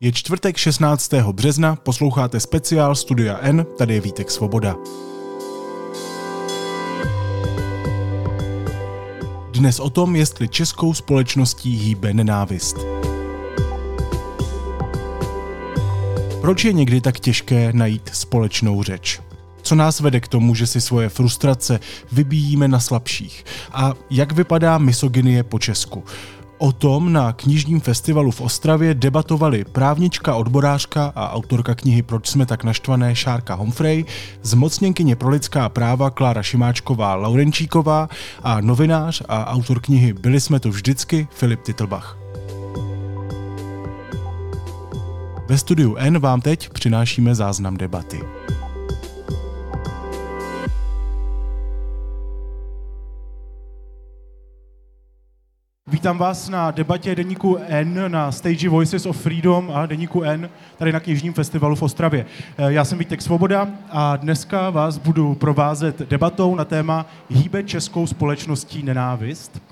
Je čtvrtek 16. března, posloucháte speciál Studia N, tady je Vítek Svoboda. Dnes o tom, jestli českou společností hýbe nenávist. Proč je někdy tak těžké najít společnou řeč? Co nás vede k tomu, že si svoje frustrace vybíjíme na slabších? A jak vypadá misogynie po Česku? O tom na knižním festivalu v Ostravě debatovali právnička, odborářka a autorka knihy Proč jsme tak naštvané Šárka Homfrey, zmocněnkyně pro lidská práva Klára Šimáčková Laurenčíková a novinář a autor knihy Byli jsme tu vždycky Filip Titlbach. Ve studiu N vám teď přinášíme záznam debaty. Vítám vás na debatě Deníku N na stage Voices of Freedom a Deníku N tady na knižním festivalu v Ostravě. Eh, já jsem Vítek Svoboda a dneska vás budu provázet debatou na téma Hýbe českou společností nenávist.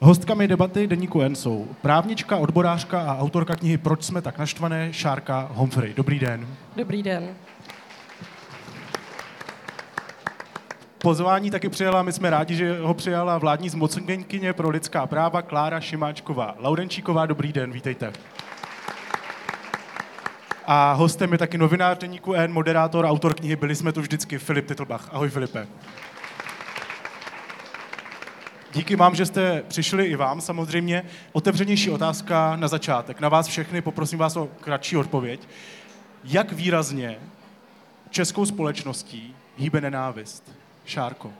Hostkami debaty Deníku N jsou právnička, odborářka a autorka knihy Proč jsme tak naštvané Šárka Humphrey. Dobrý den. Dobrý den. Pozvání taky přijala, my jsme rádi, že ho přijala vládní zmocněnkyně pro lidská práva Klára Šimáčková. Laurenčíková, dobrý den, vítejte. A hostem je taky novinář deníku N, moderátor, autor knihy Byli jsme tu vždycky, Filip Titlbach. Ahoj Filipe. Díky vám, že jste přišli i vám samozřejmě. Otevřenější otázka na začátek. Na vás všechny poprosím vás o kratší odpověď. Jak výrazně českou společností hýbe nenávist? Šárko.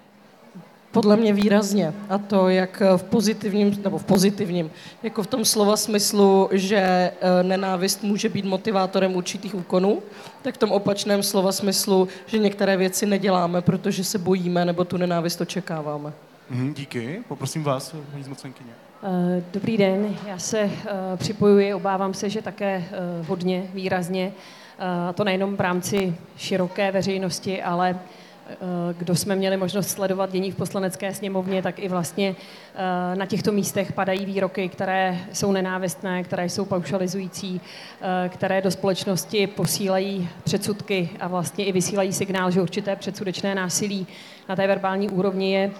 Podle mě výrazně. A to jak v pozitivním, nebo v pozitivním, jako v tom slova smyslu, že e, nenávist může být motivátorem určitých úkonů, tak v tom opačném slova smyslu, že některé věci neděláme, protože se bojíme nebo tu nenávist očekáváme. Mm, díky. Poprosím vás, paní zmocenkyně. E, dobrý den, já se uh, připojuji, obávám se, že také hodně výrazně, a to nejenom v rámci široké veřejnosti, ale kdo jsme měli možnost sledovat dění v poslanecké sněmovně, tak i vlastně eh, na těchto místech padají výroky, které jsou nenávistné, které jsou paušalizující, eh, které do společnosti posílají předsudky a vlastně i vysílají signál, že určité předsudečné násilí na té verbální úrovni je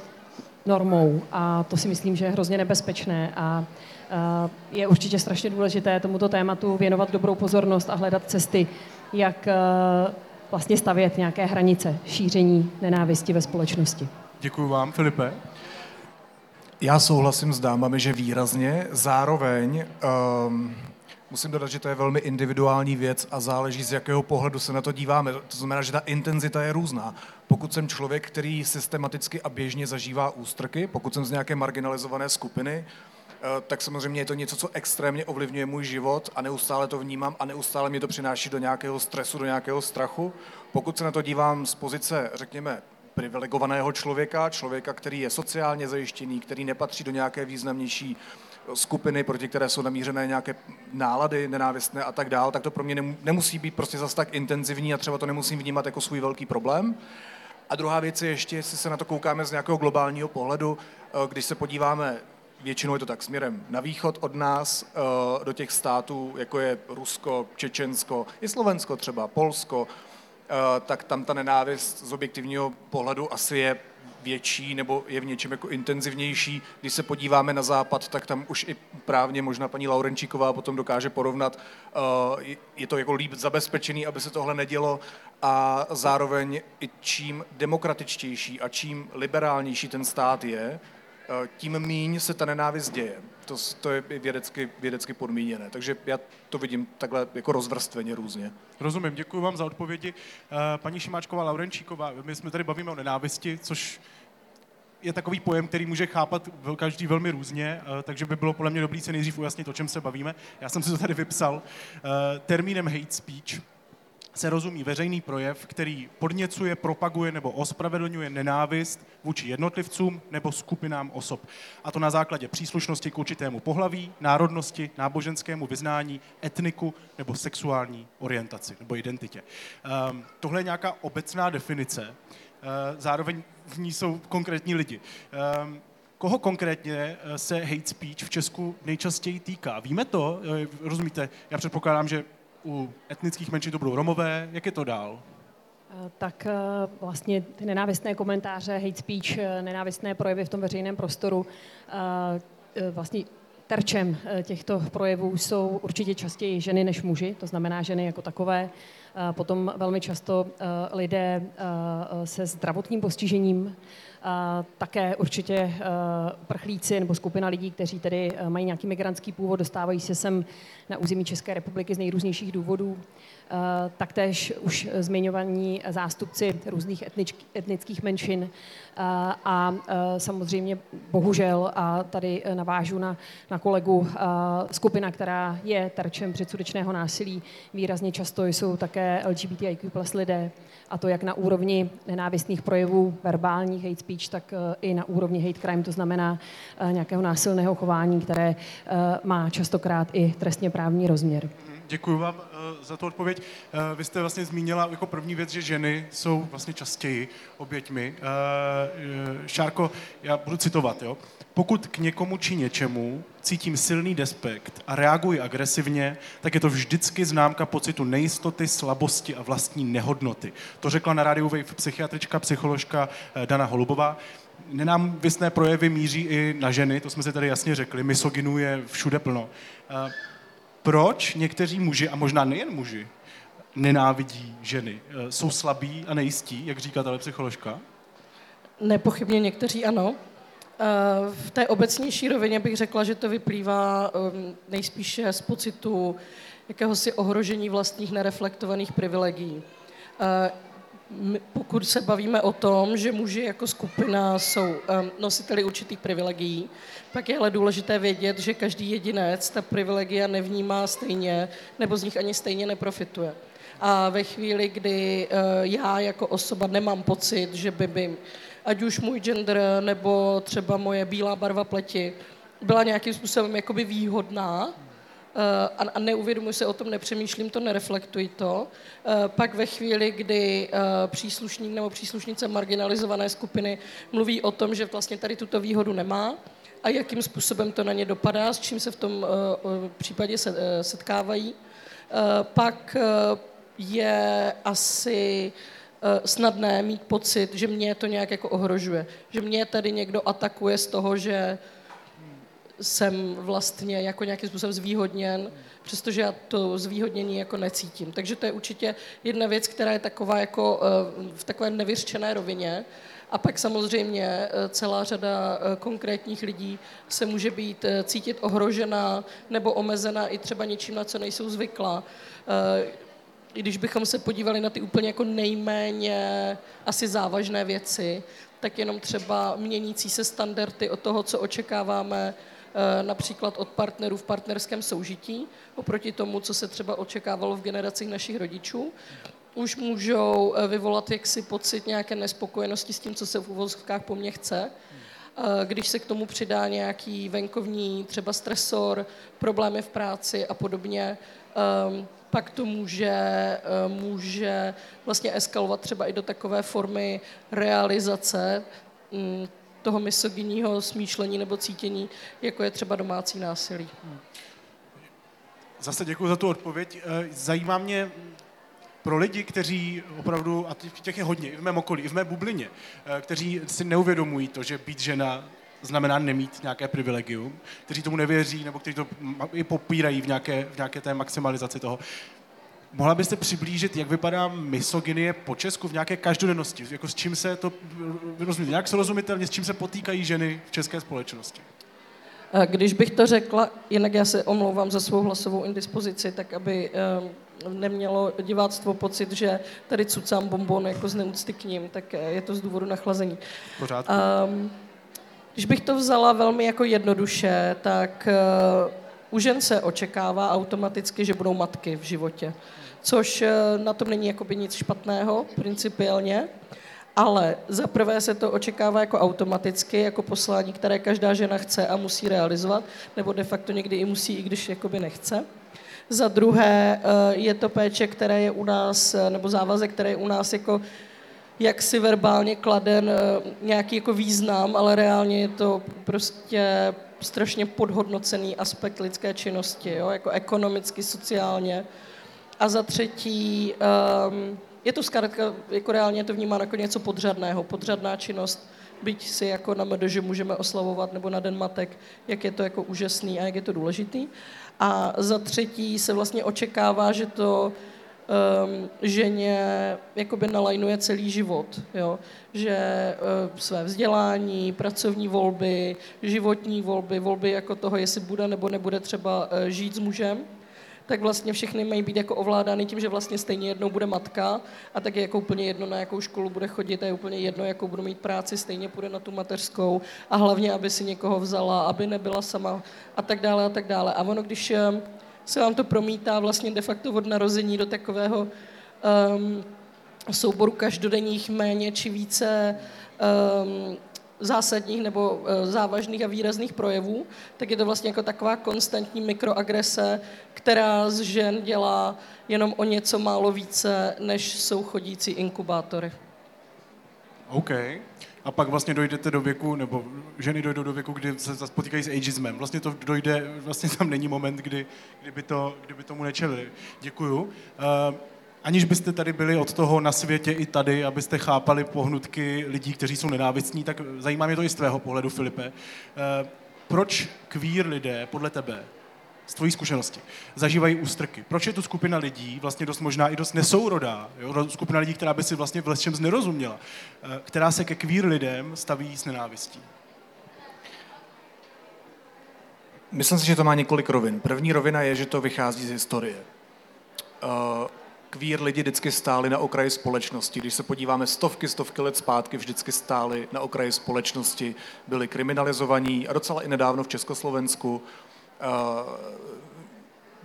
normou. A to si myslím, že je hrozně nebezpečné. A je určitě strašně důležité tomuto tématu věnovat dobrou pozornost a hledat cesty, jak vlastně stavět nějaké hranice šíření nenávisti ve společnosti. Děkuji vám, Filipe. Já souhlasím s dámami, že výrazně. Zároveň um, musím dodat, že to je velmi individuální věc a záleží, z jakého pohledu se na to díváme. To znamená, že ta intenzita je různá. Pokud jsem člověk, který systematicky a běžně zažívá ústrky, pokud jsem z nějaké marginalizované skupiny, tak samozřejmě je to něco, co extrémně ovlivňuje můj život a neustále to vnímám a neustále mě to přináší do nějakého stresu, do nějakého strachu. Pokud se na to dívám z pozice, řekněme, privilegovaného člověka, člověka, který je sociálně zajištěný, který nepatří do nějaké významnější skupiny, proti které jsou namířené nějaké nálady nenávistné a tak dále, tak to pro mě nemusí být prostě zas tak intenzivní a třeba to nemusím vnímat jako svůj velký problém. A druhá věc je ještě, jestli se na to koukáme z nějakého globálního pohledu, eh, když se podíváme většinou je to tak směrem na východ od nás, eh, do těch států, jako je Rusko, Čečensko, i Slovensko třeba, Polsko, eh, tak tam ta nenávist z objektivního pohledu asi je větší nebo je v něčem jako intenzivnější. Když se podíváme na západ, tak tam už i právně možná paní Laurenčíková potom dokáže porovnat. Eh, je to jako líp zabezpečený, aby se tohle nedělo a zároveň i čím demokratičtější a čím liberálnější ten stát je, tím míň se ta nenávist děje. To, to je vědecky, vědecky podmíněné. Takže já to vidím takhle jako rozvrstveně různě. Rozumím, děkuji vám za odpovědi. Eh, paní Šimáčková Laurenčíková, my jsme tady bavíme o nenávisti, což je takový pojem, který může chápat každý velmi různě, eh, takže by bylo podle mě dobré se nejdřív ujasnit, o čem se bavíme. Já jsem si to tady vypsal. Termínem hate speech se rozumí veřejný projev, který podněcuje, propaguje nebo ospravedlňuje nenávist vůči jednotlivcům nebo skupinám osob. A to na základě příslušnosti k určitému pohlaví, národnosti, náboženskému vyznání, etniku nebo sexuální orientaci nebo identitě. Um, tohle je nějaká obecná definice, uh, zároveň v ní jsou konkrétní lidi. Um, koho konkrétně eh, se hate speech v Česku nejčastěji týká? Víme to? Eh, rozumíte? Já předpokládám, že u etnických menšin to budou Romové, jak je to dál? Eh, tak eh, vlastně ty nenávistné komentáře, hate speech, eh, nenávistné projevy v tom veřejném prostoru, vlastně terčem těchto projevů jsou určitě častěji ženy než muži, to znamená ženy jako takové. Potom velmi často lidé se zdravotním postižením, také určitě prchlíci nebo skupina lidí, kteří tedy mají nějaký migrantský původ, dostávají se sem na území České republiky z nejrůznějších důvodů. Eh, taktéž už zmiňovaní zástupci různých etnických menšin eh, a eh, samozřejmě bohužel, a tady navážu na, na kolegu, skupina, která je terčem předsudečného násilí, výrazně často jsou také LGBTIQ plus lidé, a to jak na úrovni nenávistných projevů, verbálních hate speech, tak i na úrovni hate crime, to znamená nějakého násilného chování, které má častokrát i trestně právní rozměr. Děkuji vám uh, za tu odpověď. Uh, vy jste vlastně zmínila jako první věc, že ženy jsou vlastně častěji oběťmi. Uh, Šárko, já budu citovat, jo. Pokud k někomu či něčemu cítím silný despekt a reaguji agresivně, tak je to vždycky známka pocitu nejistoty, slabosti a vlastní nehodnoty. To řekla na rádiu Wave psychiatrička, psycholožka Dana Holubová nenávistné projevy míří i na ženy, to jsme si tady jasně řekli, misoginů je všude plno proč někteří muži, a možná nejen muži, nenávidí ženy? Eh, jsou slabí a nejistí, jak říká tato psycholožka? Nepochybně někteří ano. Eh, v té obecnější rovině bych řekla, že to vyplývá ehm, nejspíše z pocitu jakéhosi ohrožení vlastních nereflektovaných privilegií. Eh, pokud se bavíme o tom, že muži jako skupina jsou ehm, nositeli určitých privilegií, pak je ale důležité vědět, že každý jedinec ta privilegia nevnímá stejně, nebo z nich ani stejně neprofituje. A ve chvíli, kdy eh, já jako osoba nemám pocit, že by by ať už můj gender nebo třeba moje bílá barva pleti byla nějakým způsobem jakoby výhodná, eh, a neuvědomuji se o tom, nepřemýšlím to, nereflektuji to. Eh, pak ve chvíli, kdy příslušník nebo příslušnice marginalizované skupiny mluví o tom, že vlastně tady tuto výhodu nemá, a jakým způsobem to na ně dopadá, s čím se v tom případě se, setkávají. Pak je asi snadné mít pocit, že mě to nějak jako ohrožuje. Že mě tady někdo atakuje z toho, že jsem vlastně jako nějakým způsobem zvýhodněn, přestože já to zvýhodnění jako necítím. Takže to je určitě jedna věc, která je taková jako v takové nevyřčené rovině. A pak samozřejmě eh, celá řada eh, konkrétních lidí se může být eh, cítit ohrožená nebo omezená i třeba něčím, na co nejsou zvyklá. I když bychom se podívali na ty úplně jako nejméně asi závažné věci, tak jenom třeba měnící se standardy od toho, co očekáváme například od partnerů v partnerském soužití, oproti tomu, co se třeba očekávalo v generacích našich rodičů už můžou eh, vyvolat jaksi pocit nějaké nespokojenosti s tím, co se v uvozovkách po mně chce. Eh, když se k tomu přidá nějaký venkovní třeba stresor, problémy v práci a podobně, ehm, pak to může, eh, může vlastně eskalovat třeba i do takové formy realizace mm, toho misogyního smýšlení nebo cítění, jako je třeba domácí násilí. Zase děkuji za tu odpověď. Zajímá mě, pro lidi, kteří opravdu, a těch je hodně, i v mém okolí, i v mé bublině, eh, kteří si neuvědomují to, že být žena znamená nemít nějaké privilegium, kteří tomu nevěří, nebo kteří to i popírají v nějaké, v nějaké té maximalizaci toho. Mohla byste přiblížit, jak vypadá misogynie po Česku v nějaké každodennosti? Jako s čím se to, rozumíte, nějak srozumitelně, s čím se potýkají ženy v české společnosti? Když bych to řekla, jinak já se omlouvám za svou hlasovou indispozici, tak aby um, nemělo diváctvo pocit, že tady cucám bonbon jako z neúcty k ním, tak je to z důvodu nachlazení. Pořádku. Um, když bych to vzala velmi jako jednoduše, tak u žen se očekává automaticky, že budou matky v životě, což uh, na tom není jakoby nic špatného principiálně, ale za prvé se to očekává jako automaticky, jako poslání, které každá žena chce a musí realizovat, nebo de facto někdy i musí, i když jakoby nechce. Za druhé eh, je to péče, které je u nás, eh, nebo závazek, který je u nás jako jak si verbálně kladen eh, nějaký jako význam, ale reálně je to prostě strašně podhodnocený aspekt lidské činnosti, jo? jako ekonomicky, sociálně. A za třetí, um, je to zkrátka, jako reálně to vnímáno jako něco podřadného, podřadná činnost, byť si jako na že můžeme oslavovat, nebo na Den matek, jak je to jako úžasný a jak je to důležitý. A za třetí se vlastně očekává, že to um, ženě jakoby nalajnuje celý život, jo? že uh, své vzdělání, pracovní volby, životní volby, volby jako toho, jestli bude nebo nebude třeba uh, žít s mužem, tak vlastně všechny mají být jako ovládány tím, že vlastně stejně jednou bude matka a tak je jako úplně jedno, na jakou školu bude chodit a je úplně jedno, jakou budu mít práci, stejně půjde na tu mateřskou a hlavně, aby si někoho vzala, aby nebyla sama a tak dále a tak dále. A ono, když um, se vám to promítá vlastně de facto od narození do takového um, souboru každodenních méně či více um, zásadních nebo uh, závažných a výrazných projevů, tak je to vlastně jako taková konstantní mikroagrese, která z žen dělá jenom o něco málo více, než jsou chodící inkubátory. OK. A pak vlastně dojdete do věku, nebo ženy dojdou do věku, kdy se potýkají s ageismem. Vlastně to dojde, vlastně tam není moment, kdy, kdyby, to, kdyby tomu nečelili. Děkuju. Uh, aniž byste tady byli od toho na světě i tady, abyste chápali pohnutky lidí, kteří jsou nenávistní, tak zajímá mě to i z tvého pohledu, Filipe. Uh, proč queer lidé, podle tebe, z tvojí zkušenosti, zažívají ústrky. Proč je to skupina lidí, vlastně dost možná i dost nesourodá, jo? skupina lidí, která by si vlastně v čem znerozuměla, eh, která se ke queer lidem staví s nenávistí? Myslím si, že to má několik rovin. První rovina je, že to vychází z historie. Queer lidi vždycky stáli na okraji společnosti. Když se podíváme stovky, stovky let zpátky, vždycky stáli na okraji společnosti, byli kriminalizovaní a docela i nedávno v Československu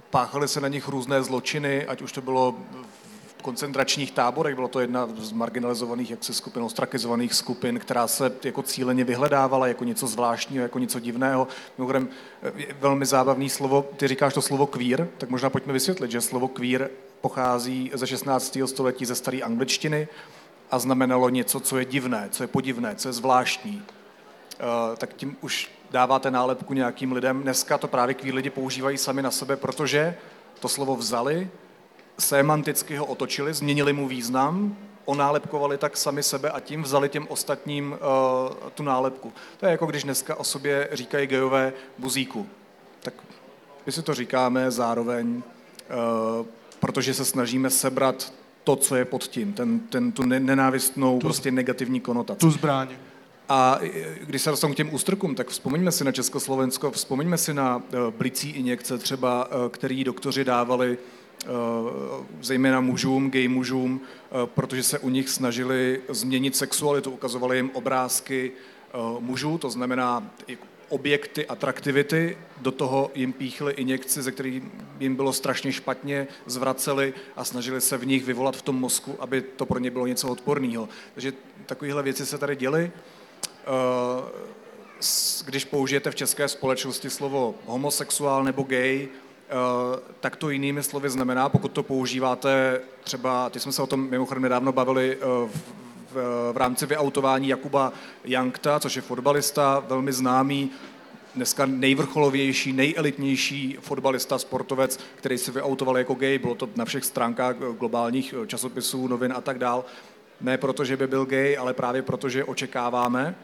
páchaly se na nich různé zločiny, ať už to bylo v koncentračních táborech, bylo to jedna z marginalizovaných, jak se skupin, ostrakizovaných skupin, která se jako cíleně vyhledávala jako něco zvláštního, jako něco divného. Mimochodem, velmi zábavný slovo, ty říkáš to slovo queer, tak možná pojďme vysvětlit, že slovo queer pochází ze 16. století ze staré angličtiny a znamenalo něco, co je divné, co je podivné, co je zvláštní. Uh, tak tím už dáváte nálepku nějakým lidem. Dneska to právě queer lidi používají sami na sebe, protože to slovo vzali, semanticky ho otočili, změnili mu význam, onálepkovali tak sami sebe a tím vzali těm ostatním uh, tu nálepku. To je jako když dneska o sobě říkají gejové buzíku. Tak my si to říkáme zároveň, uh, protože se snažíme sebrat to, co je pod tím, ten, ten, tu nenávistnou, tu, prostě negativní konotaci. Tu zbraň. A když se dostanu k těm ústrkům, tak vzpomeňme si na Československo, vzpomeňme si na eh, blicí injekce třeba, eh, který doktoři dávali zejména mužům, gay mužům, protože se u nich snažili změnit sexualitu, ukazovali jim obrázky mužů, to znamená objekty atraktivity, do toho jim píchli injekci, ze kterých jim bylo strašně špatně, zvraceli a snažili se v nich vyvolat v tom mozku, aby to pro ně bylo něco odporného. Takže takovéhle věci se tady děly. Eh, když použijete v české společnosti slovo homosexuál nebo gay, eh, tak to jinými slovy znamená, pokud to používáte třeba, ty jsme se o tom mimochodem nedávno bavili eh, v, v rámci vyautování Jakuba Jankta, což je fotbalista, velmi známý, dneska nejvrcholovější, nejelitnější fotbalista, sportovec, který se vyautoval jako gay, bylo to na všech stránkách globálních časopisů, novin a tak dál. Ne proto, že by byl gay, ale právě proto, že očekáváme,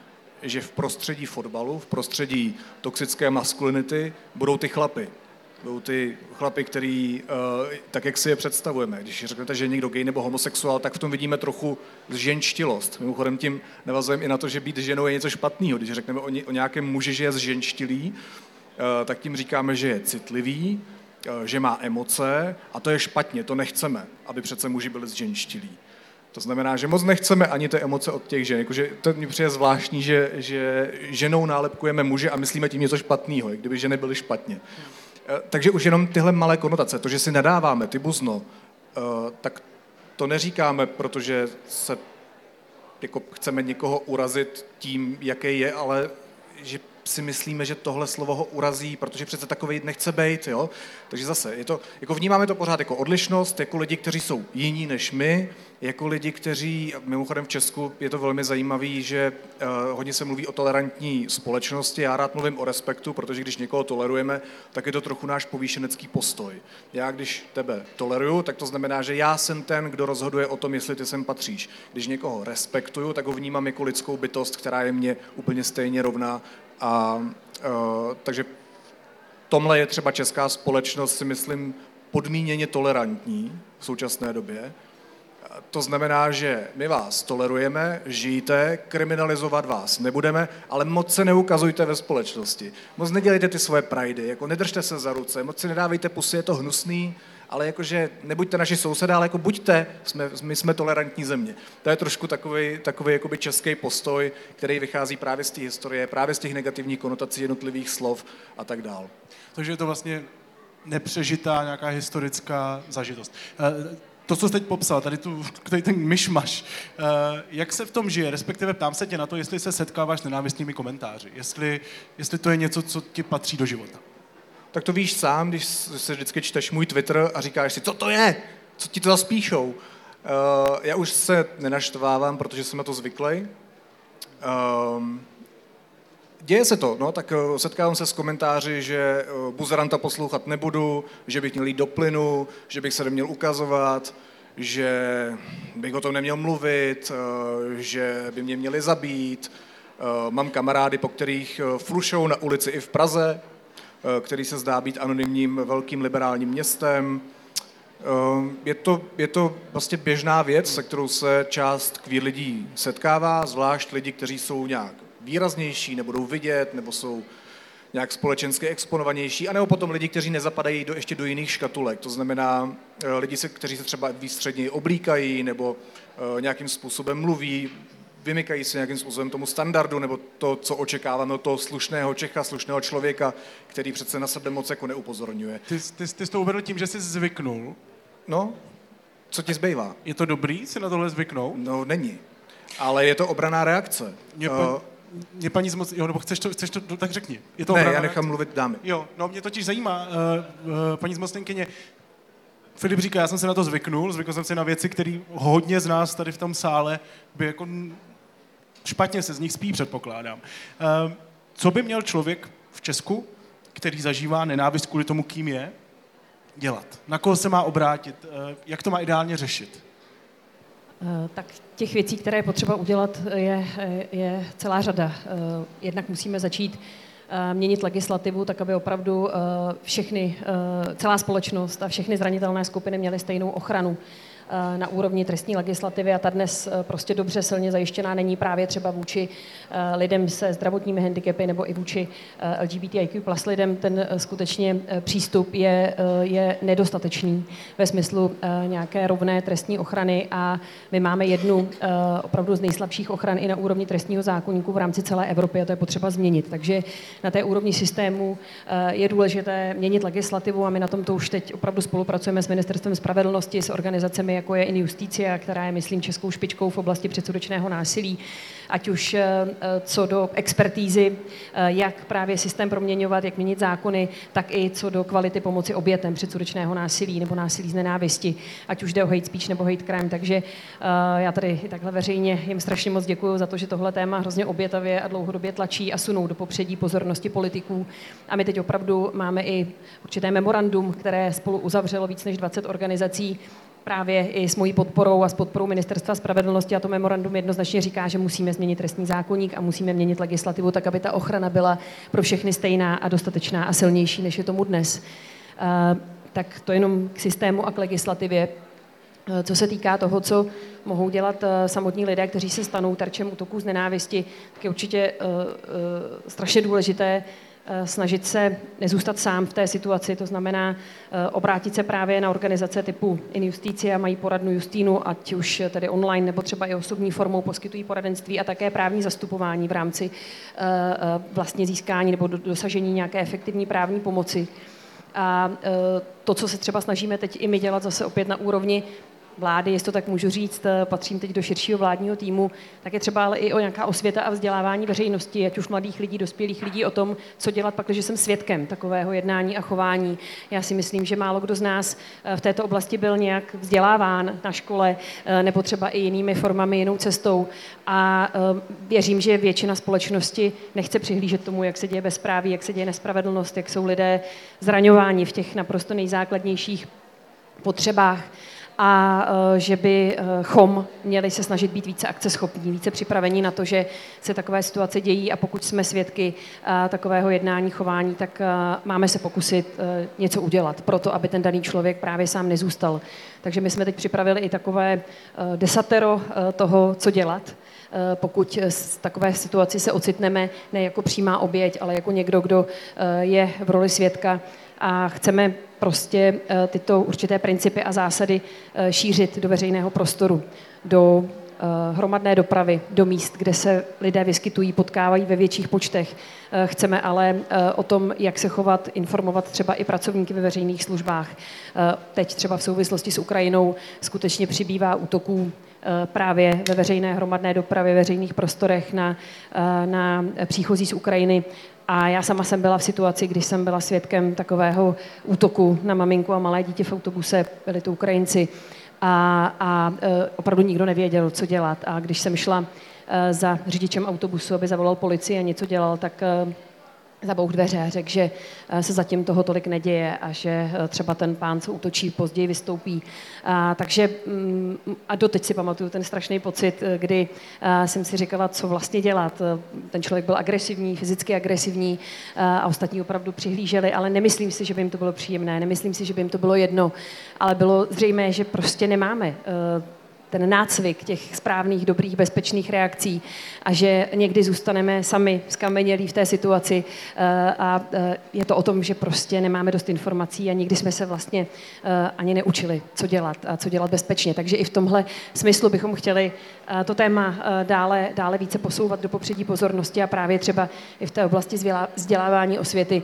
že v prostředí fotbalu, v prostředí toxické maskulinity budou ty chlapy. Budou ty chlapy, který, uh, tak jak si je představujeme. Když řeknete, že někdo gay nebo homosexuál, tak v tom vidíme trochu zženštilost. Mimochodem tím navazujeme i na to, že být ženou je něco špatného. Když řekneme o, ně, o nějakém muži, že je zženštilý, uh, tak tím říkáme, že je citlivý, uh, že má emoce a to je špatně, to nechceme, aby přece muži byli zženštilí. To znamená, že moc nechceme ani ty emoce od těch žen. Jakože to mi přijde zvláštní, že, že ženou nálepkujeme muže a myslíme tím něco špatného, kdyby ženy byly špatně. Eh, takže už jenom tyhle malé konotace, to, že si nadáváme, ty buzno, eh, tak to neříkáme, protože se jako chceme někoho urazit tím, jaký je, ale že si myslíme, že tohle slovo ho urazí, protože přece takový nechce být, jo. Takže zase, je to, jako vnímáme to pořád jako odlišnost, jako lidi, kteří jsou jiní než my, jako lidi, kteří, mimochodem v Česku je to velmi zajímavé, že uh, hodně se mluví o tolerantní společnosti, já rád mluvím o respektu, protože když někoho tolerujeme, tak je to trochu náš povýšenecký postoj. Já když tebe toleruju, tak to znamená, že já jsem ten, kdo rozhoduje o tom, jestli ty sem patříš. Když někoho respektuju, tak ho vnímám jako lidskou bytost, která je mě úplně stejně rovná. A, uh, takže tomhle je třeba česká společnost, si myslím, podmíněně tolerantní v současné době. To znamená, že my vás tolerujeme, žijte, kriminalizovat vás nebudeme, ale moc se neukazujte ve společnosti. Moc nedělejte ty svoje prajdy, jako nedržte se za ruce, moc si nedávejte pusy, je to hnusný, ale jakože nebuďte naši sousedé, ale jako buďte, jsme, my jsme tolerantní země. To je trošku takový, takový jakoby český postoj, který vychází právě z té historie, právě z těch negativních konotací jednotlivých slov a tak dál. Takže je to vlastně nepřežitá nějaká historická zažitost. Eh, to, co jsi teď popsal, tady, tu, tady ten myšmaš, eh, jak se v tom žije, respektive ptám se tě na to, jestli se setkáváš s nenávistnými komentáři, jestli, jestli to je něco, co ti patří do života. Tak to víš sám, když se vždycky čteš můj Twitter a říkáš si, co to je, co ti to zaspíšou. Uh, já už se nenaštvávám, protože jsem na to zvyklý. Uh, děje se to, no, tak uh, setkávám se s komentáři, že uh, buzeranta poslouchat nebudu, že bych měl jít do plynu, že bych se neměl ukazovat, že bych o tom neměl mluvit, uh, že by mě měli zabít. Mám kamarády, po kterých flušou na ulici i v Praze, který se zdá být anonymním velkým liberálním městem. Je to, je to vlastně běžná věc, se kterou se část queer lidí setkává, zvlášť lidi, kteří jsou nějak výraznější, nebudou vidět, nebo jsou nějak společensky exponovanější, anebo potom lidi, kteří nezapadají do, ještě do jiných škatulek. To znamená eh, lidi, se, kteří se třeba výstředně oblíkají nebo uh, nějakým způsobem mluví, vymykají se nějakým způsobem tomu standardu nebo to, co očekáváme od toho slušného Čecha, slušného člověka, který přece na sebe moc jako neupozorňuje. Ty, ty, ty jsi to uvedl tím, že jsi zvyknul. No, co ti zbývá? Je to dobrý si na tohle zvyknout? No, není. Ale je to obraná reakce. Mě, uh, mě paní zmoc, jo, nebo chceš to, chceš to, tak řekni. Je to ne, já nechám mluvit dámy. Jo, no mě totiž zajímá, uh, uh, paní zmocněnkyně, Filip říká, já jsem se na to zvyknul, zvykl jsem si na věci, které hodně z nás tady v tom sále by jako špatně se z nich spí, předpokládám. Uh, co by měl člověk v Česku, který zažívá nenávist kvůli tomu, kým je, dělat? Na koho se má obrátit? Jak to má ideálně řešit? Eh, tak těch věcí, které je potřeba udělat, je, je celá řada. Eh, jednak musíme začít eh, měnit legislativu, tak aby opravdu všechny, celá společnost a všechny zranitelné skupiny měly stejnou ochranu. Eh, na úrovni trestní legislativy a ta dnes eh, prostě dobře silně zajištěná není právě třeba vůči eh, lidem se zdravotními handicapy nebo i vůči LGBTIQ plus lidem. Ten skutečně přístup je, je nedostatečný ve smyslu nějaké rovné trestní ochrany a my máme jednu opravdu z nejslabších ochran i na úrovni trestního zákonníku v rámci celé Evropy a to je potřeba změnit. Takže na té úrovni systému je důležité měnit legislativu a my na tomto už teď opravdu spolupracujeme s Ministerstvem spravedlnosti, s organizacemi jako je Injusticia, která je, myslím, českou špičkou v oblasti předsudečného násilí, ať už eh, co do expertízy, eh, jak právě systém proměňovat, jak měnit zákony, tak i co do kvality pomoci obětem předsudečného násilí nebo násilí z nenávisti, ať už jde o hate speech nebo hate crime. Takže eh, já tady takhle veřejně jim strašně moc děkuji za to, že tohle téma hrozně obětavě a dlouhodobě tlačí a sunou do popředí pozornosti politiků. A my teď opravdu máme i určité memorandum, které spolu uzavřelo víc než 20 organizací právě i s mojí podporou a s podporou Ministerstva spravedlnosti a to memorandum jednoznačně říká, že musíme změnit trestní zákonník a musíme měnit legislativu tak, aby ta ochrana byla pro všechny stejná a dostatečná a silnější, než je tomu dnes. Uh, tak to jenom k systému a k legislativě. Uh, co se týká toho, co mohou dělat uh, samotní lidé, kteří se stanou terčem útoků z nenávisti, tak je určitě strašně důležité Eh, snažit se nezůstat sám v té situaci, to znamená eh, obrátit se právě na organizace typu Injusticia, mají poradnu Justínu, ať už tedy online nebo třeba i osobní formou poskytují poradenství a také právní zastupování v rámci eh, vlastně získání nebo dosažení nějaké efektivní právní pomoci. A to, co se třeba snažíme teď i my dělat zase opět na úrovni vlády, jestli to tak můžu říct, eh, patřím teď do širšího vládního týmu, tak je třeba ale i o nějaká osvěta a vzdělávání veřejnosti, ať už mladých lidí, dospělých lidí, o tom, co dělat pak, když jsem svědkem takového jednání a chování. Já si myslím, že málo kdo z nás v této oblasti byl nějak vzděláván na škole nebo třeba i jinými formami, jinou cestou. A věřím, že většina společnosti nechce přihlížet tomu, jak se děje bezpráví, jak se děje nespravedlnost, jak jsou lidé zraňováni v těch naprosto nejzákladnějších potřebách a e, že bychom měli se snažit být více akceschopní, více připravení na to, že se takové situace dějí a pokud jsme svědky e, takového jednání, chování, tak máme se pokusit něco udělat pro to, aby ten daný člověk právě sám nezůstal. Takže my jsme teď připravili i takové desatero toho, co dělat, pokud z takové situaci se ocitneme ne jako přímá oběť, ale jako někdo, kdo je v roli svědka a chceme prostě eh, tyto určité principy a zásady eh, šířit do veřejného prostoru, do eh, hromadné dopravy, do míst, kde se lidé vyskytují, potkávají ve větších počtech. Chceme ale o tom, jak se chovat, informovat třeba i pracovníky ve veřejných službách. Teď třeba v souvislosti s Ukrajinou skutečně přibývá útoků právě ve veřejné hromadné dopravě, veřejných prostorech na, na příchozí z Ukrajiny. A já sama jsem byla v situaci, když jsem byla svědkem takového útoku na maminku a malé dítě v autobuse, byli to Ukrajinci. A, a e, opravdu nikdo nevěděl, co dělat. A když jsem šla e, za řidičem autobusu, aby zavolal policii a něco dělal, tak e, zabouch dveře a řekl, že eh, se zatím toho tolik neděje a že eh, třeba ten pán, co útočí, později vystoupí. A, takže mm, a doteď si pamatuju ten strašný pocit, eh, kdy jsem si říkala, co vlastně dělat. Ten člověk byl agresivní, fyzicky agresivní a ostatní opravdu přihlíželi, ale nemyslím si, že by jim to bylo příjemné, nemyslím si, že by jim to bylo jedno, ale bylo zřejmé, že prostě nemáme ten nácvik těch správných, dobrých, bezpečných reakcí a že někdy zůstaneme sami skamenělí v té situaci eh, a eh, je to o tom, že prostě nemáme dost informací a nikdy jsme se vlastně eh, ani neučili, co dělat a co dělat bezpečně. Takže i v tomhle smyslu bychom chtěli to téma dále, dále více posouvat do popředí pozornosti a právě třeba i v té oblasti vzdělávání osvěty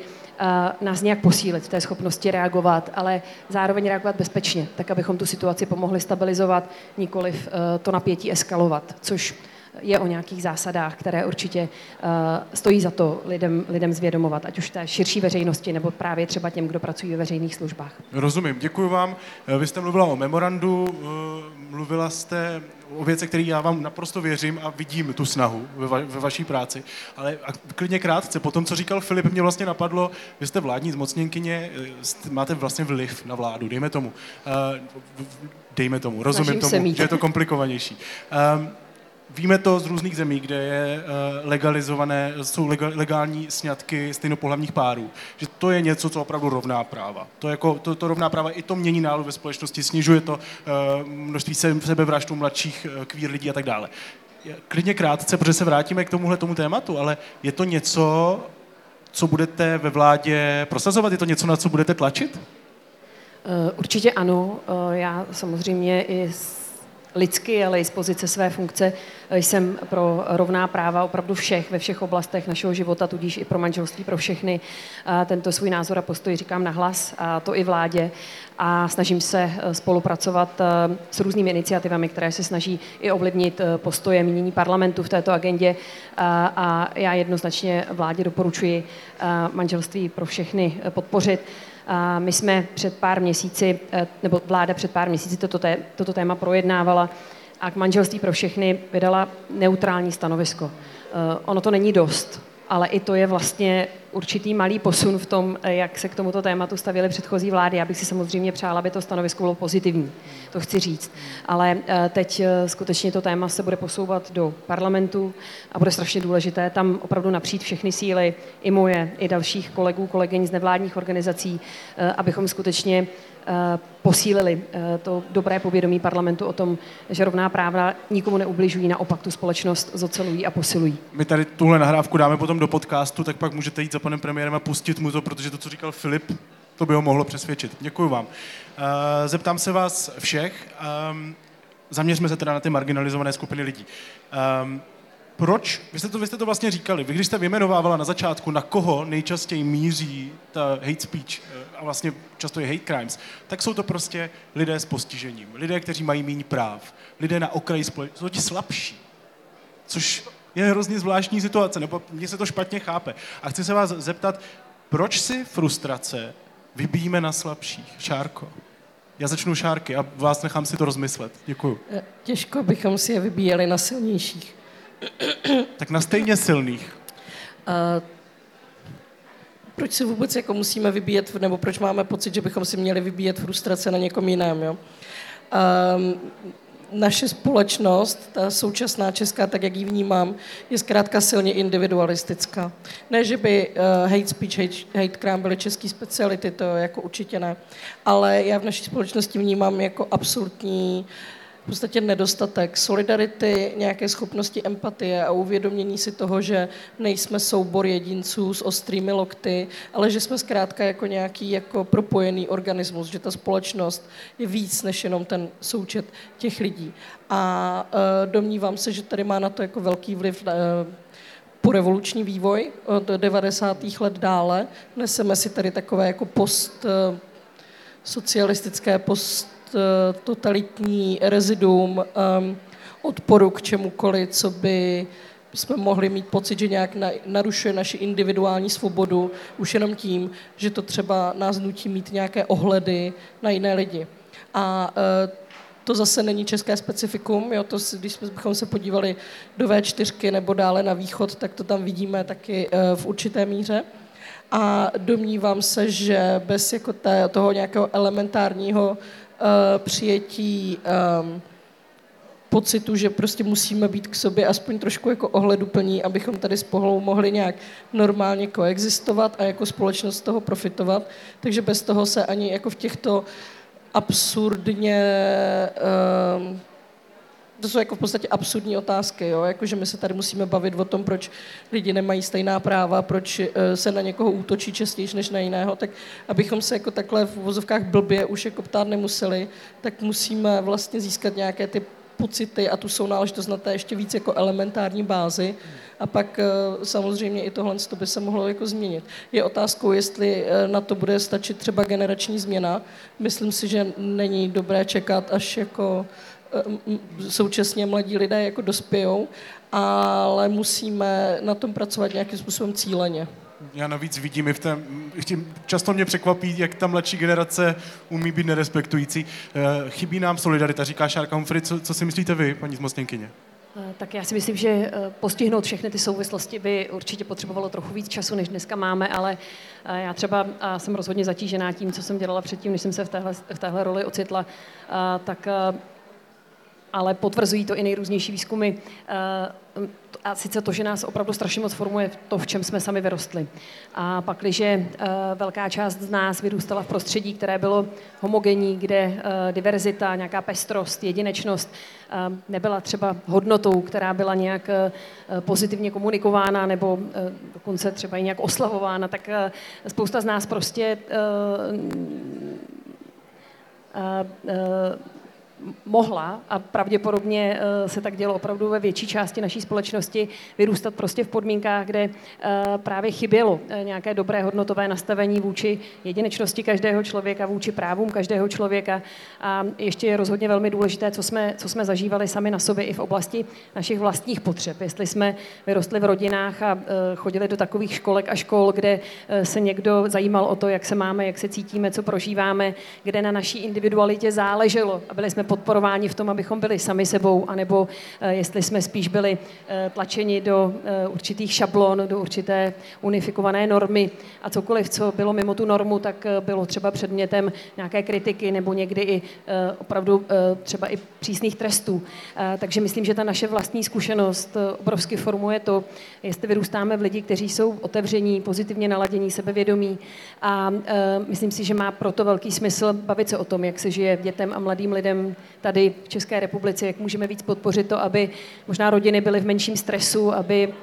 nás nějak posílit v té schopnosti reagovat, ale zároveň reagovat bezpečně, tak abychom tu situaci pomohli stabilizovat, nikoliv eh, to napětí eskalovat, což je o nějakých zásadách, které určitě uh, stojí za to lidem, lidem zvědomovat, ať už té širší veřejnosti, nebo právě třeba těm, kdo pracují ve veřejných službách. Rozumím, děkuji vám. Eh, vy jste mluvila o memorandu, mluvila jste o věcech, které já vám naprosto věřím a vidím tu snahu ve, va- ve vaší práci. Ale a klidně krátce, po tom, co říkal Filip, mě vlastně napadlo, vy jste vládní zmocněnkyně, máte vlastně vliv na vládu, dejme tomu. Uh, dejme tomu, rozumím Snažím tomu, že je to komplikovanější. Um, Víme to z různých zemí, kde je eh, legalizované, jsou legální sňatky stejnopohlavních párů, že to je něco, co opravdu rovná práva. To, jako, to, to rovná práva i to mění náladu ve společnosti, snižuje to uh, množství sebevraždů mladších kvír lidí a tak dále. Klidně krátce, protože se vrátíme k tomuhle tomu tématu, ale je to něco, co budete ve vládě prosazovat? Je to něco, na co budete tlačit? Určitě ano. Já samozřejmě i lidsky, ale i z pozice své funkce jsem pro rovná práva opravdu všech, ve všech oblastech našeho života, tudíž i pro manželství, pro všechny. Tento svůj názor a postoj říkám na hlas, a to i vládě. A snažím se eh, spolupracovat eh, s různými iniciativami, které se snaží i ovlivnit eh, postoje mínění parlamentu v této agendě. A já jednoznačně vládě doporučuji manželství pro všechny podpořit. My jsme před pár měsíci, eh, nebo vláda před pár měsíci toto, té, toto téma projednávala a k manželství pro všechny vydala neutrální stanovisko. Eh, ono to není dost, ale i to je vlastně určitý malý posun v tom, eh, jak se k tomuto tématu stavěly předchozí vlády. Já bych si samozřejmě přála, aby to stanovisko bylo pozitivní, to chci říct. Ale eh, teď eh, skutečně to téma se bude posouvat do parlamentu a bude strašně důležité tam opravdu napřít všechny síly, i moje, i dalších kolegů, kolegyň z nevládních organizací, abychom skutečně posílili to dobré povědomí parlamentu o tom, že rovná práva nikomu neubližují, naopak tu společnost zocelují a posilují. My tady tuhle nahrávku dáme potom do podcastu, tak pak můžete jít za panem premiérem a pustit mu to, protože to, co říkal Filip, to by ho mohlo přesvědčit. Děkuji vám. Eh, zeptám se vás všech. Ehm, zaměřme se teda na ty marginalizované skupiny lidí. Ehm, proč, vy jste, to, vy jste to vlastně říkali, vy když jste vyjmenovávala na začátku, na koho nejčastěji míří ta hate speech eh, a vlastně často je hate crimes, tak jsou to prostě lidé s postižením, lidé, kteří mají méně práv, lidé na okraji společnosti, jsou ti slabší, což je hrozně zvláštní situace, nebo mně se to špatně chápe. A chci se vás zeptat, proč si frustrace vybíjíme na slabších? Šárko. Já začnu šárky a vás nechám si to rozmyslet. Děkuju. Eh, Těžko bychom si je vybíjeli na silnějších. Tak na stejně silných. A proč si vůbec jako musíme vybíjet, nebo proč máme pocit, že bychom si měli vybíjet frustrace na někom jiném, jo? Um, naše společnost, ta současná česká, tak jak ji vnímám, je zkrátka silně individualistická. Ne, že by uh, hate speech, hate, hate crime byly české speciality, to jako určitě ne. Ale já v naší společnosti vnímám jako absolutní v podstatě nedostatek solidarity, nějaké schopnosti empatie a uvědomění si toho, že nejsme soubor jedinců s ostrými lokty, ale že jsme zkrátka jako nějaký jako propojený organismus, že ta společnost je víc než jenom ten součet těch lidí. A uh, domnívám se, že tady má na to jako velký vliv uh, porevoluční vývoj od 90. let dále. Neseme si tady takové jako post uh, socialistické, post totalitní reziduum um, odporu k čemukoliv, co by jsme mohli mít pocit, že nějak narušuje naši individuální svobodu už jenom tím, že to třeba nás nutí mít nějaké ohledy na jiné lidi. A uh, to zase není české specifikum, jo, to, když bychom se podívali do V4 nebo dále na východ, tak to tam vidíme taky uh, v určité míře. A domnívám se, že bez jako té, toho nějakého elementárního přijetí um, pocitu, že prostě musíme být k sobě aspoň trošku jako ohleduplní, abychom tady spolu mohli nějak normálně koexistovat a jako společnost z toho profitovat. Takže bez toho se ani jako v těchto absurdně um, to jsou jako v podstatě absurdní otázky, jo? Jako, že my se tady musíme bavit o tom, proč lidi nemají stejná práva, proč eh, se na někoho útočí častěji než na jiného, tak abychom se jako takhle v vozovkách blbě už jako ptát nemuseli, tak musíme vlastně získat nějaké ty pocity a tu sounáležitost na té ještě víc jako elementární bázi a pak eh, samozřejmě i tohle by se mohlo jako změnit. Je otázkou, jestli eh, na to bude stačit třeba generační změna. Myslím si, že není dobré čekat, až jako současně mladí lidé jako dospějou, ale musíme na tom pracovat nějakým způsobem cíleně. Já navíc vidím i v té, často mě překvapí, jak ta mladší generace umí být nerespektující. Eh, chybí nám solidarita, říká Šárka Humphrey. Co, co si myslíte vy, paní zmocněnkyně? Eh, tak já si myslím, že eh, postihnout všechny ty souvislosti by určitě potřebovalo trochu víc času, než dneska máme, ale já třeba jsem rozhodně zatížená tím, co jsem dělala předtím, než jsem se v téhle, v téhle roli ocitla, tak ale potvrzují to i nejrůznější výzkumy. Eh, a sice to, že nás opravdu strašně moc formuje to, v čem jsme sami vyrostli. A pak, když eh, velká část z nás vyrůstala v prostředí, které bylo homogenní, kde eh, diverzita, nějaká pestrost, jedinečnost nebyla třeba hodnotou, která byla nějak pozitivně komunikována nebo dokonce třeba i nějak oslavována, tak spousta z nás prostě mohla a pravděpodobně eh, se tak dělo opravdu ve větší části naší společnosti vyrůstat prostě v podmínkách, kde eh, právě chybělo eh, nějaké dobré hodnotové nastavení vůči jedinečnosti každého člověka, vůči právům každého člověka. A ještě je rozhodně velmi důležité, co jsme, co jsme zažívali sami na sobě i v oblasti našich vlastních potřeb. Jestli jsme vyrostli v rodinách a chodili do takových školek a škol, kde se někdo zajímal o to, jak se máme, jak se cítíme, co prožíváme, kde na naší individualitě záleželo a byli jsme podporováni v tom, abychom byli sami sebou, anebo eh, jestli jsme spíš byli eh, tlačeni do eh, určitých šablon, do určité unifikované normy a cokoliv, co bylo mimo tu normu, tak bylo třeba předmětem nějaké kritiky nebo někdy i opravdu třeba i přísných trestů. Takže myslím, že ta naše vlastní zkušenost obrovsky formuje to, jestli vyrůstáme v lidi, kteří jsou otevření, pozitivně naladění, sebevědomí a myslím si, že má proto velký smysl bavit se o tom, jak se žije dětem a mladým lidem tady v České republice, jak můžeme víc podpořit to, aby možná rodiny byly v menším stresu, aby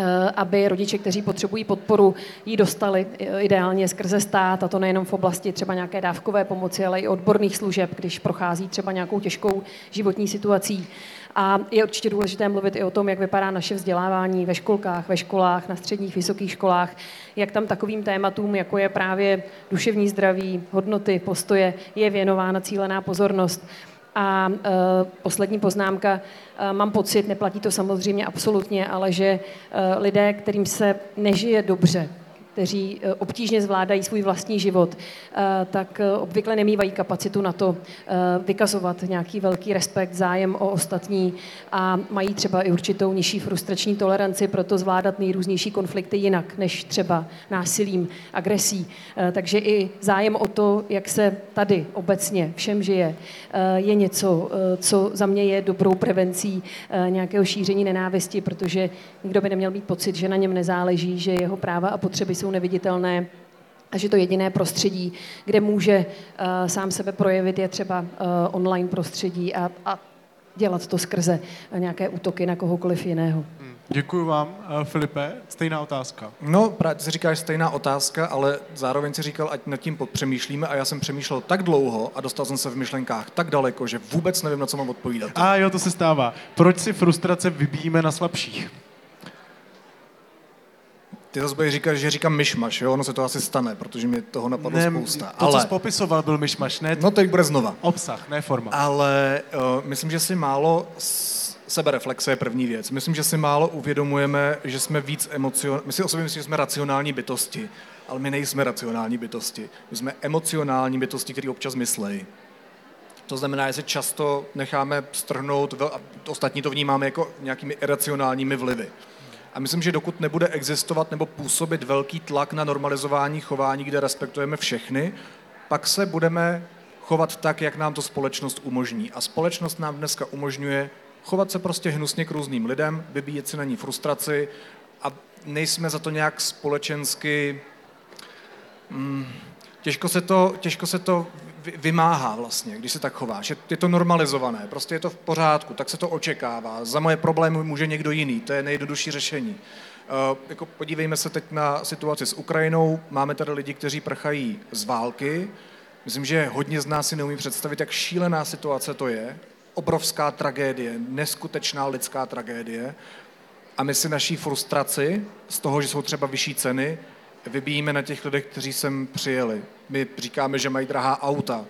Eh, aby rodiče, kteří potřebují podporu, ji dostali ideálně skrze stát, a to nejenom v oblasti třeba nějaké dávkové pomoci, ale i odborných služeb, když prochází třeba nějakou těžkou životní situací. A je určitě důležité mluvit i o tom, jak vypadá naše vzdělávání ve školkách, ve školách, na středních, vysokých školách, jak tam takovým tématům, jako je právě duševní zdraví, hodnoty, postoje, je věnována cílená pozornost. A e, poslední poznámka, e, mám pocit, neplatí to samozřejmě absolutně, ale že e, lidé, kterým se nežije dobře, kteří eh, obtížně zvládají svůj vlastní život, eh, tak eh, obvykle nemývají kapacitu na to vykazovat nějaký velký respekt, zájem o ostatní a mají třeba i určitou nižší frustrační toleranci, proto zvládat nejrůznější konflikty jinak, než třeba násilím, agresí. Takže i zájem o to, jak se tady obecně všem žije, je něco, co za mě je dobrou prevencí nějakého šíření nenávisti, protože nikdo by neměl mít pocit, že na něm nezáleží, že jeho práva a potřeby jsou jsou neviditelné a že to jediné prostředí, kde může uh, sám sebe projevit, je třeba uh, online prostředí a, a dělat to skrze nějaké útoky na kohokoliv jiného. Hmm. Děkuji vám. Uh, Filipe, stejná otázka. No, právě si říkáš stejná otázka, ale zároveň si říkal, ať nad tím podpřemýšlíme a já jsem přemýšlel tak dlouho a dostal jsem se v myšlenkách tak daleko, že vůbec nevím, na co mám odpovídat. A jo, to se stává. Proč si frustrace vybíjíme na slabších? Ty zase budeš říkat, že říkám myšmaš, jo? Ono se to asi stane, protože mi toho napadlo ne, spousta. To, ale... co jsi popisoval, byl myšmaš, ne? No teď bude znova. Obsah, ne forma. Ale uh, myslím, že si málo sebereflexe je první věc. Myslím, že si málo uvědomujeme, že jsme víc emocionální. My si o sobě myslím, že jsme racionální bytosti, ale my nejsme racionální bytosti. My jsme emocionální bytosti, které občas myslejí. To znamená, že se často necháme strhnout, a ostatní to vnímáme jako nějakými iracionálními vlivy. A myslím, že dokud nebude existovat nebo působit velký tlak na normalizování chování, kde respektujeme všechny, pak se budeme chovat tak, jak nám to společnost umožní. A společnost nám dneska umožňuje chovat se prostě hnusně k různým lidem, vybíjet si na ní frustraci a nejsme za to nějak společensky... Hmm, těžko, se to, těžko se to vymáhá vlastně, když se tak chováš. Je to normalizované, prostě je to v pořádku, tak se to očekává. Za moje problémy může někdo jiný, to je nejjednodušší řešení. Uh, jako podívejme se teď na situaci s Ukrajinou. Máme tady lidi, kteří prchají z války. Myslím, že hodně z nás si neumí představit, jak šílená situace to je. Obrovská tragédie, neskutečná lidská tragédie. A my si naší frustraci z toho, že jsou třeba vyšší ceny, vybíjíme na těch lidech, kteří sem přijeli. My říkáme, že mají drahá auta.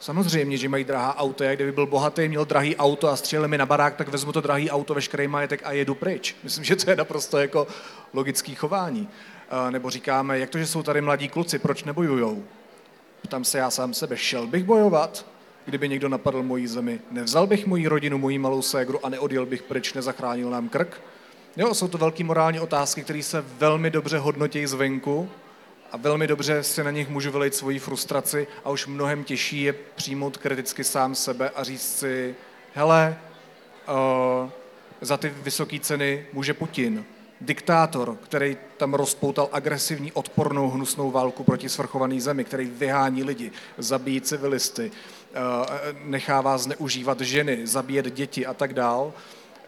Samozřejmě, že mají drahá auto. Jak kdyby byl bohatý, měl drahý auto a střelil mi na barák, tak vezmu to drahý auto, veškerý majetek a jedu pryč. Myslím, že to je naprosto jako logický chování. Nebo říkáme, jak to, že jsou tady mladí kluci, proč nebojujou? Ptám se já sám sebe, šel bych bojovat, kdyby někdo napadl moji zemi? Nevzal bych moji rodinu, moji malou ségru a neodjel bych pryč, nezachránil nám krk? Jo, jsou to velké morální otázky, které se velmi dobře hodnotí zvenku a velmi dobře si na nich můžu vylejt svoji frustraci a už mnohem těžší je přijmout kriticky sám sebe a říct si, hele, uh, za ty vysoké ceny může Putin, diktátor, který tam rozpoutal agresivní, odpornou, hnusnou válku proti svrchované zemi, který vyhání lidi, zabíjí civilisty, nechává zneužívat ženy, zabíjet děti a tak dál.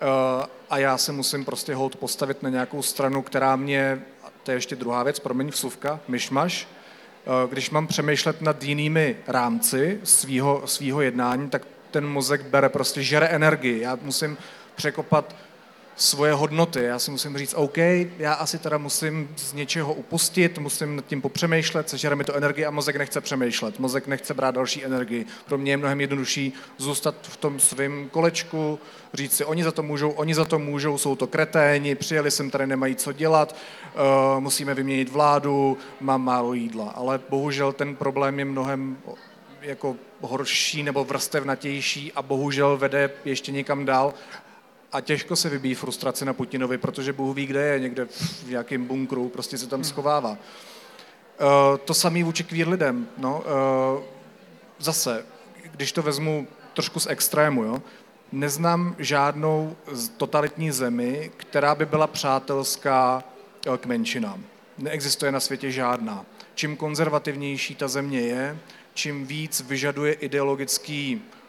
Eh, a já se musím prostě hold postavit na nějakou stranu, která mě, to je ještě druhá věc, promiň, vsuvka, myšmaš, eh, když mám přemýšlet nad jinými rámci svýho jednání, tak ten mozek bere prostě, žere energii. Já musím překopat svoje hodnoty. Já si musím říct, OK, já asi teda musím z něčeho upustit, musím nad tím popřemýšlet, sežere mi to energie a mozek nechce přemýšlet. Mozek nechce brát další energii. Pro mě je mnohem jednodušší zůstat v tom svém kolečku, říct si, oni za to můžou, oni za to můžou, jsou to kreténi, přijeli sem tady, nemají co dělat, uh, musíme vyměnit vládu, mám málo jídla. Ale bohužel ten problém je mnohem jako horší nebo vrstevnatější a bohužel vede ještě někam dál a těžko se vybíjí frustrace na Putinovi, protože Bůh ví, kde je, někde v nějakém bunkru, prostě se tam hmm. schovává. Uh, to samý vůči queer lidem. No, uh, zase, když to vezmu trošku z extrému, jo, neznám žádnou totalitní zemi, která by byla přátelská eh, k menšinám. Neexistuje na světě žádná. Čím konzervativnější ta země je, čím víc vyžaduje ideologický Eh,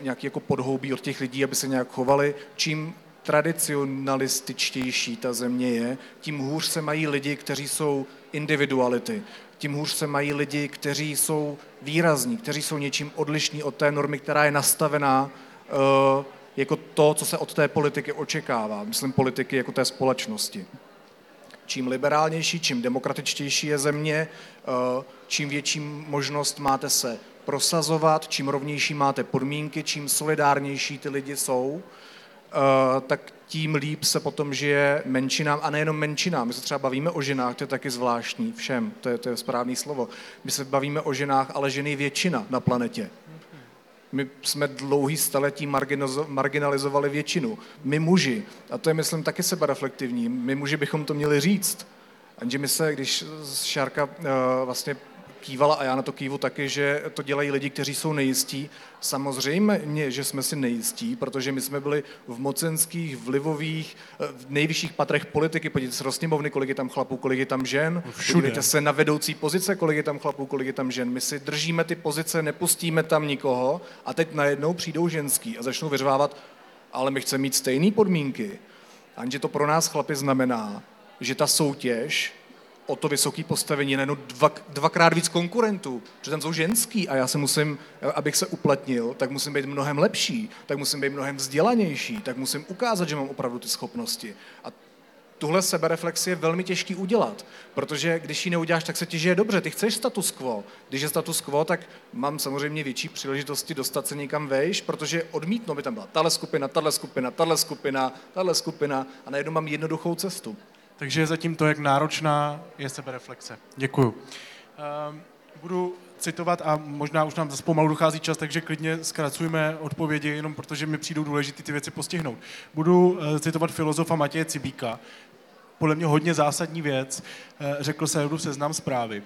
nějaký jako podhoubí od těch lidí, aby se nějak chovali. Čím tradicionalističtější ta země je, tím hůř se mají lidi, kteří jsou individuality. Tím hůř se mají lidi, kteří jsou výrazní, kteří jsou něčím odlišní od té normy, která je nastavená uh, jako to, co se od té politiky očekává. Myslím politiky jako té společnosti. Čím liberálnější, čím demokratičtější je země, uh, čím větší možnost máte se prosazovat, čím rovnější máte podmínky, čím solidárnější ty lidi jsou, uh, tak tím líp se potom žije menšinám, a nejenom menšinám. My se třeba bavíme o ženách, to je taky zvláštní všem, to je, to je správný slovo. My se bavíme o ženách, ale ženy většina na planetě. My jsme dlouhý staletí marginalizovali většinu. My muži, a to je, myslím, taky sebereflektivní, my muži bychom to měli říct. Anže my se, když Šárka uh, vlastně kývala a já na to kývu taky, že to dělají lidi, kteří jsou nejistí. Samozřejmě, že jsme si nejistí, protože my jsme byli v mocenských, vlivových, eh, v nejvyšších patrech politiky. Podívejte se do sněmovny, kolik je tam chlapů, kolik je tam žen. Všude. Podívejte se na vedoucí pozice, kolik je tam chlapů, kolik je tam žen. My si držíme ty pozice, nepustíme tam nikoho a teď najednou přijdou ženský a začnou vyřvávat, ale my chceme mít stejné podmínky. Anže to pro nás chlapy znamená, že ta soutěž o to vysoké postavení, najednou dva, dvakrát víc konkurentů, protože tam jsou ženský a já se musím, abych se uplatnil, tak musím být mnohem lepší, tak musím být mnohem vzdělanější, tak musím ukázat, že mám opravdu ty schopnosti. A tuhle sebereflexi je velmi těžký udělat, protože když ji neuděláš, tak se ti žije dobře. Ty chceš status quo. Když je status quo, tak mám samozřejmě větší příležitosti dostat se někam vejš, protože odmítnu, by tam byla tahle skupina, tahle skupina, tahle skupina, tahle skupina a najednou mám jednoduchou cestu. Takže je zatím to, jak náročná je sebereflexe. Děkuju. Um, budu citovat a možná už nám zase pomalu dochází čas, takže klidně zkracujeme odpovědi, jenom protože mi přijdou důležité ty věci postihnout. Budu uh, citovat filozofa Matěje Cibíka, podle mě hodně zásadní věc, uh, řekl se v seznam zprávy.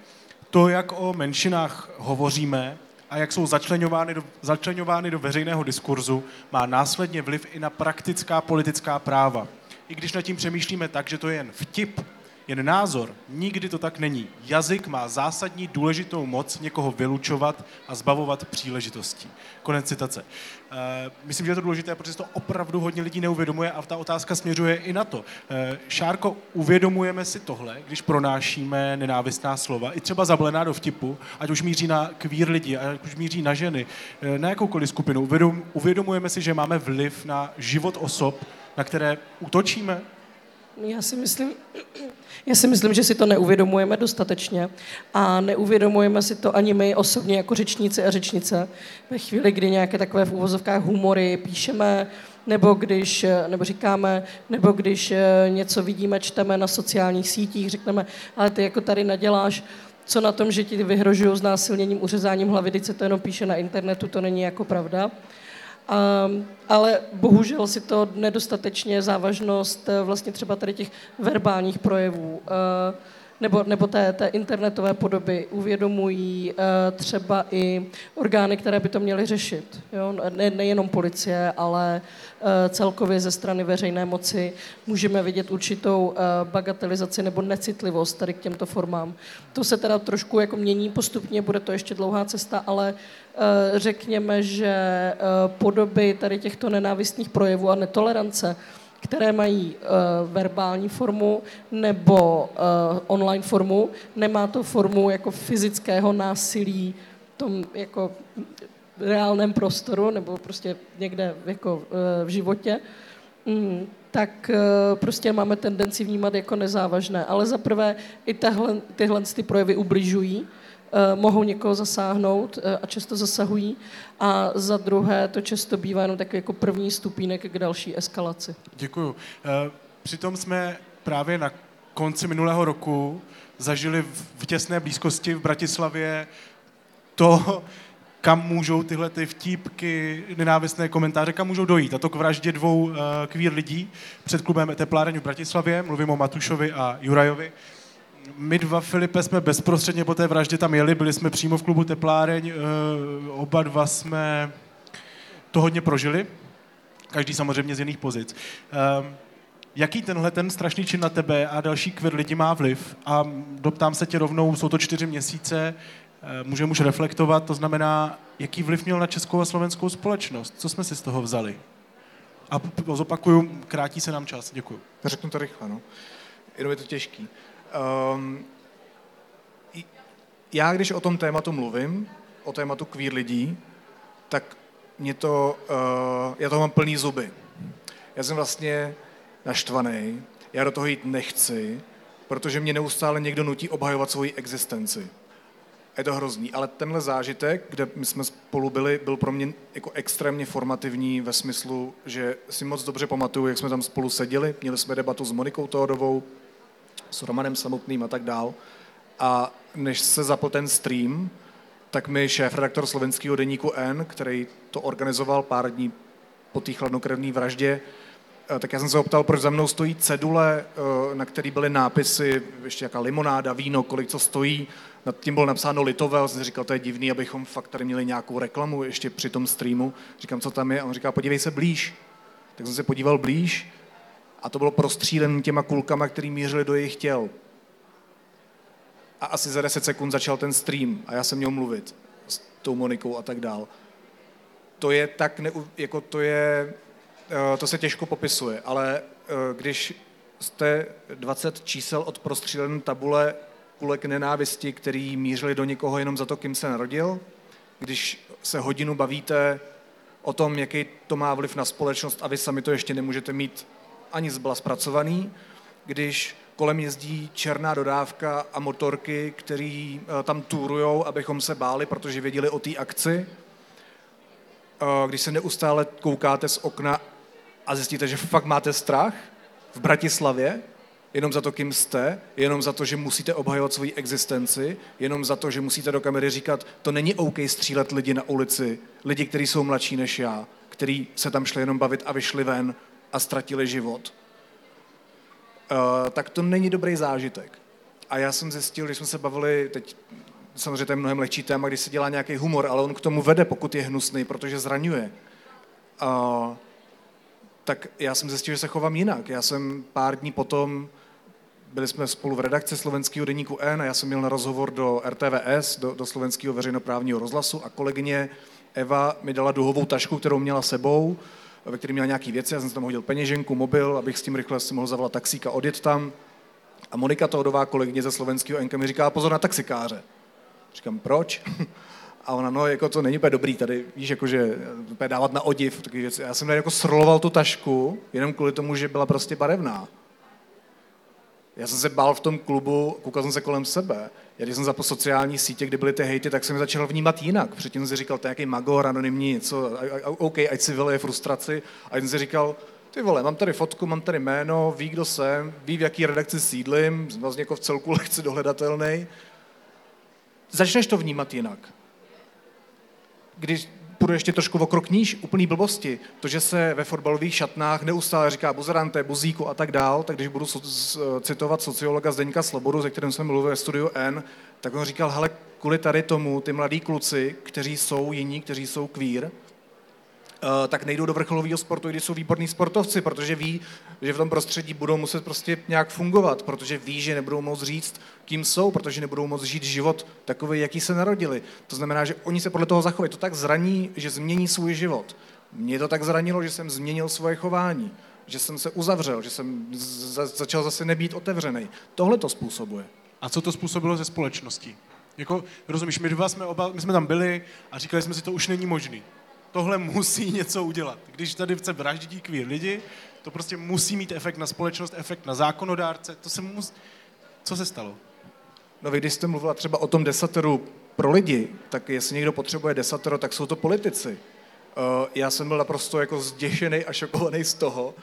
To, jak o menšinách hovoříme a jak jsou začlenovány do, začlenovány do veřejného diskurzu, má následně vliv i na praktická politická práva i když nad tím přemýšlíme tak, že to je jen vtip, jen názor, nikdy to tak není. Jazyk má zásadní důležitou moc někoho vylučovat a zbavovat příležitostí. Konec citace. E, myslím, že je to důležité, protože to opravdu hodně lidí neuvědomuje a ta otázka směřuje i na to. E, Šárko, uvědomujeme si tohle, když pronášíme nenávistná slova, i třeba zablená do vtipu, ať už míří na kvír lidi, ať už míří na ženy, e, na jakoukoliv skupinu. Uvědom, uvědomujeme si, že máme vliv na život osob, na které útočíme? Já si myslím, já si myslím, že si to neuvědomujeme dostatečně a neuvědomujeme si to ani my osobně jako řečníci a řečnice. Ve chvíli, kdy nějaké takové v úvozovkách humory píšeme, nebo když, nebo říkáme, nebo když eh, něco vidíme, čteme na sociálních sítích, řekneme, ale ty jako tady naděláš, co na tom, že ti vyhrožují znásilněním, uřezáním hlavy, když se to jenom píše na internetu, to není jako pravda. Um, ale bohužel si to nedostatečně závažnost eh, vlastně třeba tady těch verbálních projevů. Uh, nebo, nebo té, té internetové podoby uvědomují uh, třeba i orgány, které by to měly řešit. Jo? Ne, nejenom policie, ale uh, celkově ze strany veřejné moci můžeme vidět určitou uh, bagatelizaci nebo necitlivost tady k těmto formám. To se teda trošku jako mění postupně, bude to ještě dlouhá cesta, ale řekněme, že podoby tady těchto nenávistných projevů a netolerance které mají uh, verbální formu nebo uh, online formu. Nemá to formu jako fyzického násilí v tom jako reálném prostoru nebo prostě někde jako uh, v životě. Mm, tak prostě máme tendenci vnímat jako nezávažné. Ale za prvé i tahle, tyhle ty projevy ubližují, mohou někoho zasáhnout eh, a často zasahují. A za druhé to často bývá jenom takový jako první stupínek k další eskalaci. Děkuju. Eh, přitom jsme právě na konci minulého roku zažili v těsné blízkosti v Bratislavě to, kam můžou tyhle ty vtípky, nenávistné komentáře, kam můžou dojít. A to k vraždě dvou uh, kvír lidí před klubem Tepláreň v Bratislavě. Mluvím o Matušovi a Jurajovi my dva, Filipe, jsme bezprostředně po té vraždě tam jeli, byli jsme přímo v klubu Tepláreň, eh, oba dva jsme to hodně prožili, každý samozřejmě z jiných pozic. Ehm, jaký tenhle ten strašný čin na tebe a další kvir lidi má vliv? A doptám se tě rovnou, jsou to čtyři měsíce, eh, můžeme už reflektovat, to znamená, jaký vliv měl na českou a slovenskou společnost? Co jsme si z toho vzali? A zopakuju, krátí se nám čas. Děkuji. Řeknu to rychle, no. Jenom je to těžký. Um, já, když o tom tématu mluvím, o tématu queer lidí, tak mě to, uh, já to mám plný zuby. Já jsem vlastně naštvaný, já do toho jít nechci, protože mě neustále někdo nutí obhajovat svoji existenci. Je to hrozný, ale tenhle zážitek, kde my jsme spolu byli, byl pro mě jako extrémně formativní ve smyslu, že si moc dobře pamatuju, jak jsme tam spolu seděli, měli jsme debatu s Monikou Tódovou, s Romanem Samotným a tak dál. A než se zapl ten stream, tak mi šéf-redaktor slovenského deníku N, který to organizoval pár dní po té chladnokrevné vraždě, eh, tak já jsem se optal, proč za mnou stojí cedule, eh, na které byly nápisy, ještě jaká limonáda, víno, kolik co stojí. Nad tím bylo napsáno Litovel, jsem říkal, to je divný, abychom fakt tady měli nějakou reklamu ještě při tom streamu. Říkám, co tam je? A on říká, podívej se blíž. Tak jsem se podíval blíž a to bylo prostřílené těma kulkama, který mířili do jejich těl a asi za 10 sekund začal ten stream a já jsem měl mluvit s tou Monikou a tak dál. To je tak, ne, jako to je, eh, to se těžko popisuje, ale eh, když jste 20 čísel od prostřílené tabule kulek nenávisti, který mířili do někoho jenom za to, kým se narodil, když se hodinu bavíte o tom, jaký to má vliv na společnost a vy sami to ještě nemůžete mít ani zbla zpracovaný, když kolem jezdí černá dodávka a motorky, který eh, tam túrujou, abychom se báli, protože věděli o té akci. Eh, když se neustále koukáte z okna a zjistíte, že fakt máte strach v Bratislavě, jenom za to, kým jste, jenom za to, že musíte obhajovat svoji existenci, jenom za to, že musíte do kamery říkat, to není OK střílet lidi na ulici, lidi, kteří jsou mladší než já, kteří se tam šli jenom bavit a vyšli ven a ztratili život. Eh, tak to není dobrý zážitek. A já jsem zjistil, když jsme se bavili, teď samozřejmě to je mnohem lehčí téma, když se dělá nějaký humor, ale on k tomu vede, pokud je hnusný, protože zraňuje. Uh, tak já jsem zjistil, že se chovám jinak. Já jsem pár dní potom, byli jsme spolu v redakci slovenského deníku N a já jsem měl na rozhovor do RTVS, do, do slovenského veřejnoprávního rozhlasu a kolegyně Eva mi dala duhovou tašku, kterou měla sebou ve kterém měl nějaký věci, já jsem tam hodil peněženku, mobil, abych s tím rychle si mohl zavolat taxíka, odjet tam. A Monika Tohodová, kolegyně ze slovenského Enka, mi říká, pozor na taxikáře. Říkám, proč? A ona, no, jako to není úplně dobrý tady, víš, jakože dávat na odiv, takové věci. Já jsem tady jako sroloval tu tašku, jenom kvůli tomu, že byla prostě barevná. Já jsem se bál v tom klubu, koukal jsem se kolem sebe. Já když jsem zapl sociální sítě, kde byly ty hejty, tak jsem začal vnímat jinak. Předtím jsem si říkal, to je nějaký magor, anonymní, něco, OK, ať si vyleje frustraci. A jsem si říkal, ty vole, mám tady fotku, mám tady jméno, ví, kdo jsem, ví, v jaký redakci sídlím, vlastně jako v celku lehce dohledatelný. Začneš to vnímat jinak. Když půjdu ještě trošku o krok níž, úplný blbosti. To, že se ve fotbalových šatnách neustále říká buzerante, buzíku a tak dál, tak když budu so, citovat sociologa Zdeňka Slobodu, ze kterým jsme mluvili ve studiu N, tak on říkal, hele, kvůli tady tomu ty mladí kluci, kteří jsou jiní, kteří jsou Eh, tak nejdou do vrcholového sportu, když jsou výborní sportovci, protože ví, že v tom prostředí budou muset prostě nějak fungovat, protože ví, že nebudou moct říct, kým jsou, protože nebudou moct žít život takový, jaký se narodili. To znamená, že oni se podle toho zachovají. To tak zraní, že změní svůj život. Mě to tak zranilo, že jsem změnil svoje chování, že jsem se uzavřel, že jsem začal zase nebýt otevřený. Tohle to způsobuje. A co to způsobilo ze společnosti? Jako, rozumíš, my dva jsme, oba, my jsme tam byli a říkali jsme si, to už není možný tohle musí něco udělat. Když tady chce vraždit queer lidi, to prostě musí mít efekt na společnost, efekt na zákonodárce. To se mus... Co se stalo? No vy, když jste mluvila třeba o tom desateru pro lidi, tak jestli někdo potřebuje desatero, tak jsou to politici. Uh, já jsem byl naprosto jako zděšený a šokovaný z toho,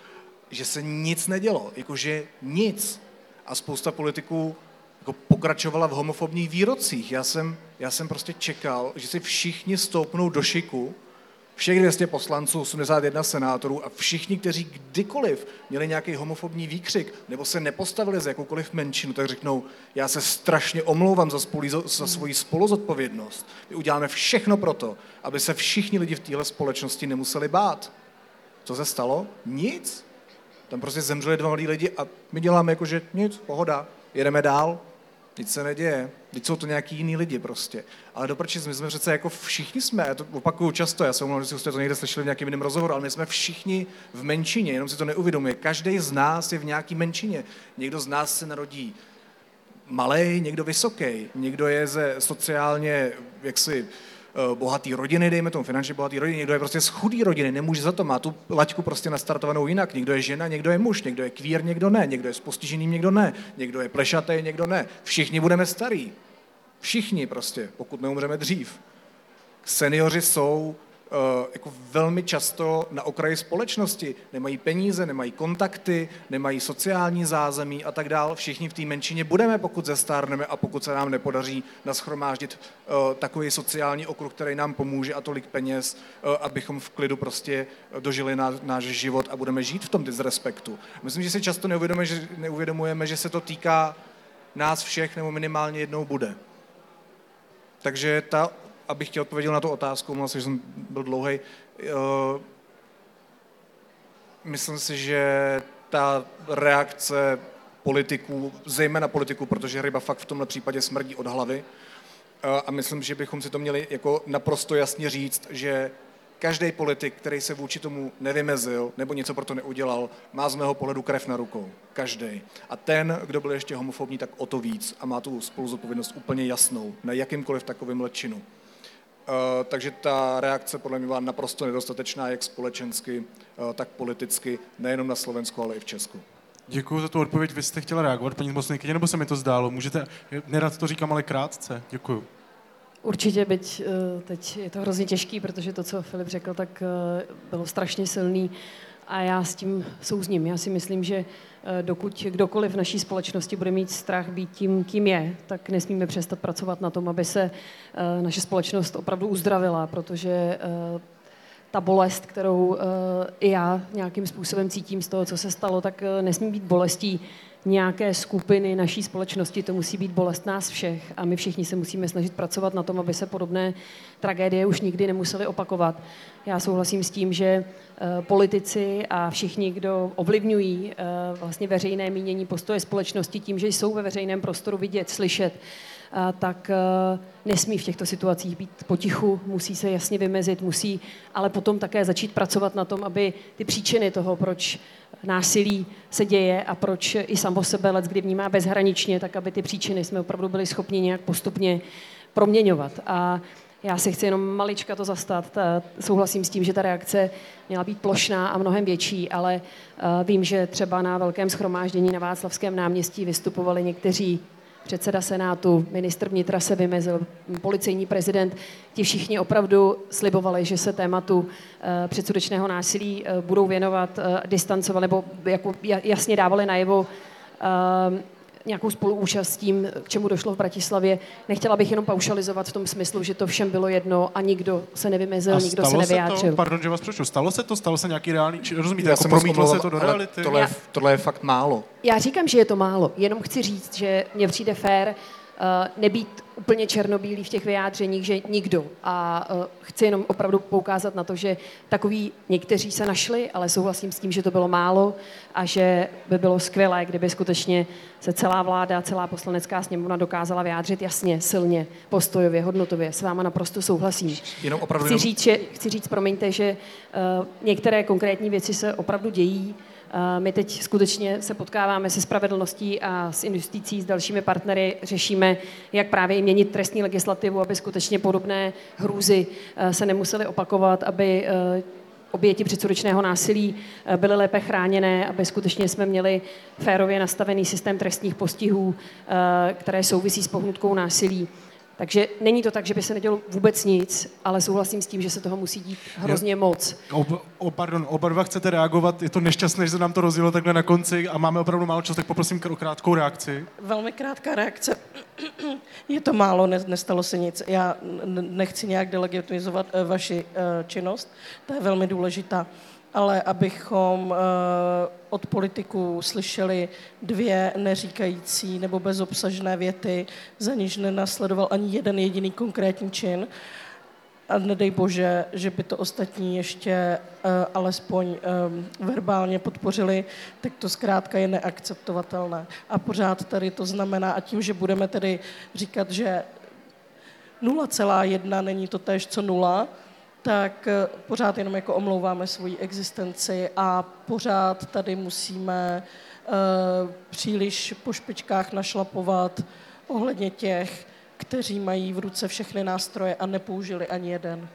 že se nic nedělo, jakože nic. A spousta politiků jako pokračovala v homofobních výrocích. Já jsem, já jsem prostě čekal, že si všichni stoupnou do šiku všech 200 poslanců, 81 senátorů a všichni, kteří kdykoliv měli nějaký homofobní výkřik nebo se nepostavili za jakoukoliv menšinu, tak řeknou, já se strašně omlouvám za, spolí, za svoji spoluzodpovědnost. My uděláme všechno pro to, aby se všichni lidi v téhle společnosti nemuseli bát. Co se stalo? Nic. Tam prostě zemřeli dva malí lidi a my děláme jako, že nic, pohoda, jedeme dál. Teď se neděje, teď jsou to nějaký jiný lidi prostě. Ale do prčic, my jsme přece jako všichni jsme, já to opakuju často, já se omlouvám, že jste to někde slyšeli v nějakém jiném rozhovoru, ale my jsme všichni v menšině, jenom si to neuvědomuje. Každý z nás je v nějaký menšině. Někdo z nás se narodí malý, někdo vysoký, někdo je ze sociálně jaksi bohatý rodiny, dejme tomu finančně bohatý rodiny, někdo je prostě z chudý rodiny, nemůže za to, má tu laťku prostě nastartovanou jinak, někdo je žena, někdo je muž, někdo je kvír, někdo ne, někdo je s postiženým, někdo ne, někdo je plešatý, někdo ne. Všichni budeme starí. Všichni prostě, pokud neumřeme dřív. Seniori jsou Eh, jako velmi často na okraji společnosti. Nemají peníze, nemají kontakty, nemají sociální zázemí a tak dále. Všichni v té menšině budeme, pokud zestárneme a pokud se nám nepodaří naschromáždit uh, takový sociální okruh, který nám pomůže a tolik peněz, uh, abychom v klidu prostě dožili náš život a budeme žít v tom disrespektu. Myslím, že si často neuvědomujeme, že, neuvědomujeme, že se to týká nás všech, nebo minimálně jednou bude. Takže ta abych ti odpověděl na tu otázku, myslím, že jsem byl dlouhý. Eh, myslím si, že ta reakce politiků, zejména politiků, protože ryba fakt v tomhle případě smrdí od hlavy, eh, a myslím, že bychom si to měli jako naprosto jasně říct, že každý politik, který se vůči tomu nevymezil nebo něco pro to neudělal, má z mého pohledu krev na rukou. Každý. A ten, kdo byl ještě homofobní, tak o to víc a má tu spoluzodpovědnost úplně jasnou na jakýmkoliv takovým lečinu. Eh, takže ta reakce podle mě byla naprosto nedostatečná, jak společensky, eh, tak politicky, nejenom na Slovensku, ale i v Česku. Děkuji za tu odpověď. Vy jste chtěla reagovat, paní Mosnikyně, nebo se mi to zdálo? Můžete, nerad to říkám, ale krátce. Děkuji. Určitě, byť eh, teď je to hrozně těžký, protože to, co Filip řekl, tak bylo strašně silný a já s tím souzním. Já si myslím, že Eh, dokud kdokoliv v naší společnosti bude mít strach být tím, kým je, tak nesmíme přestat pracovat na tom, aby se eh, naše společnost opravdu uzdravila, protože eh, ta bolest, kterou i já nějakým způsobem cítím z toho, co se stalo, tak nesmí být bolestí nějaké skupiny naší společnosti, to musí být bolest nás všech a my všichni se musíme snažit pracovat na tom, aby se podobné tragédie už nikdy nemusely opakovat. Já souhlasím s tím, že eh, politici a všichni, kdo ovlivňují eh, vlastně veřejné mínění postoje společnosti tím, že jsou ve veřejném prostoru vidět, slyšet, tak eh, nesmí v těchto situacích být potichu, musí se jasně vymezit, musí ale potom také začít pracovat na tom, aby ty příčiny toho, proč násilí se děje a proč i samo sebe let, kdy vnímá bezhraničně, tak aby ty příčiny jsme opravdu byli schopni nějak postupně proměňovat. A já se chci jenom malička to zastat. Souhlasím s tím, že ta reakce měla být plošná a mnohem větší, ale eh, vím, že třeba na velkém schromáždění na Václavském náměstí vystupovali někteří předseda Senátu, ministr vnitra se vymezil, policejní prezident, ti všichni opravdu slibovali, že se tématu eh, předsudečného násilí eh, budou věnovat, eh, distancovat, nebo jako jasně dávali najevo nějakou spoluúčast s tím, k čemu došlo v Bratislavě. Nechtěla bych jenom paušalizovat v tom smyslu, že to všem bylo jedno a nikdo se nevymezil, a nikdo se nevyjádřil. Se to, pardon, že vás přeču, stalo se to? Stalo se nějaký reálný, či, rozumíte, Já jako promítlo se to do reality? Tohle, je, tohle je fakt málo. Já říkám, že je to málo, jenom chci říct, že mně přijde fér uh, nebýt úplně černobílý v těch vyjádřeních, že nikdo. A uh, chci jenom opravdu poukázat na to, že takový někteří se našli, ale souhlasím s tím, že to bylo málo a že by bylo skvělé, kdyby skutečně se celá vláda, celá poslanecká sněmovna dokázala vyjádřit jasně, silně, postojově, hodnotově. S váma naprosto souhlasím. Jenom opravdu chci, říct, že, chci říct, promiňte, že uh, některé konkrétní věci se opravdu dějí, my teď skutečně se potkáváme se spravedlností a s investicí, s dalšími partnery, řešíme, jak právě i měnit trestní legislativu, aby skutečně podobné hrůzy eh, se nemusely opakovat, aby eh, oběti předsudečného násilí eh, byly lépe chráněné, aby skutečně jsme měli férově nastavený systém trestních postihů, které souvisí s pohnutkou násilí. Takže není to tak, že by se nedělo vůbec nic, ale souhlasím s tím, že se toho musí dít hrozně moc. O, o, pardon, oba dva chcete reagovat, je to nešťastné, že se nám to rozjelo takhle na konci a máme opravdu málo času, tak poprosím o krátkou reakci. Velmi krátká reakce. je to málo, ne, nestalo se nic. Já nechci nějak delegitimizovat eh, vaši uh, činnost, ta je velmi důležitá ale abychom eh, od politiků slyšeli dvě neříkající nebo bezobsažné věty, za níž nenasledoval ani jeden jediný konkrétní čin, a nedej bože, že by to ostatní ještě uh, alespoň um, verbálně podpořili, tak to zkrátka je neakceptovatelné. A pořád tady to znamená, a tím, že budeme tedy říkat, že 0,1 není to též co nula, tak eh, pořád jenom jako omlouváme svoji existenci a pořád tady musíme uh, příliš po špičkách našlapovat ohledně těch, kteří mají v ruce všechny nástroje a nepoužili ani jeden.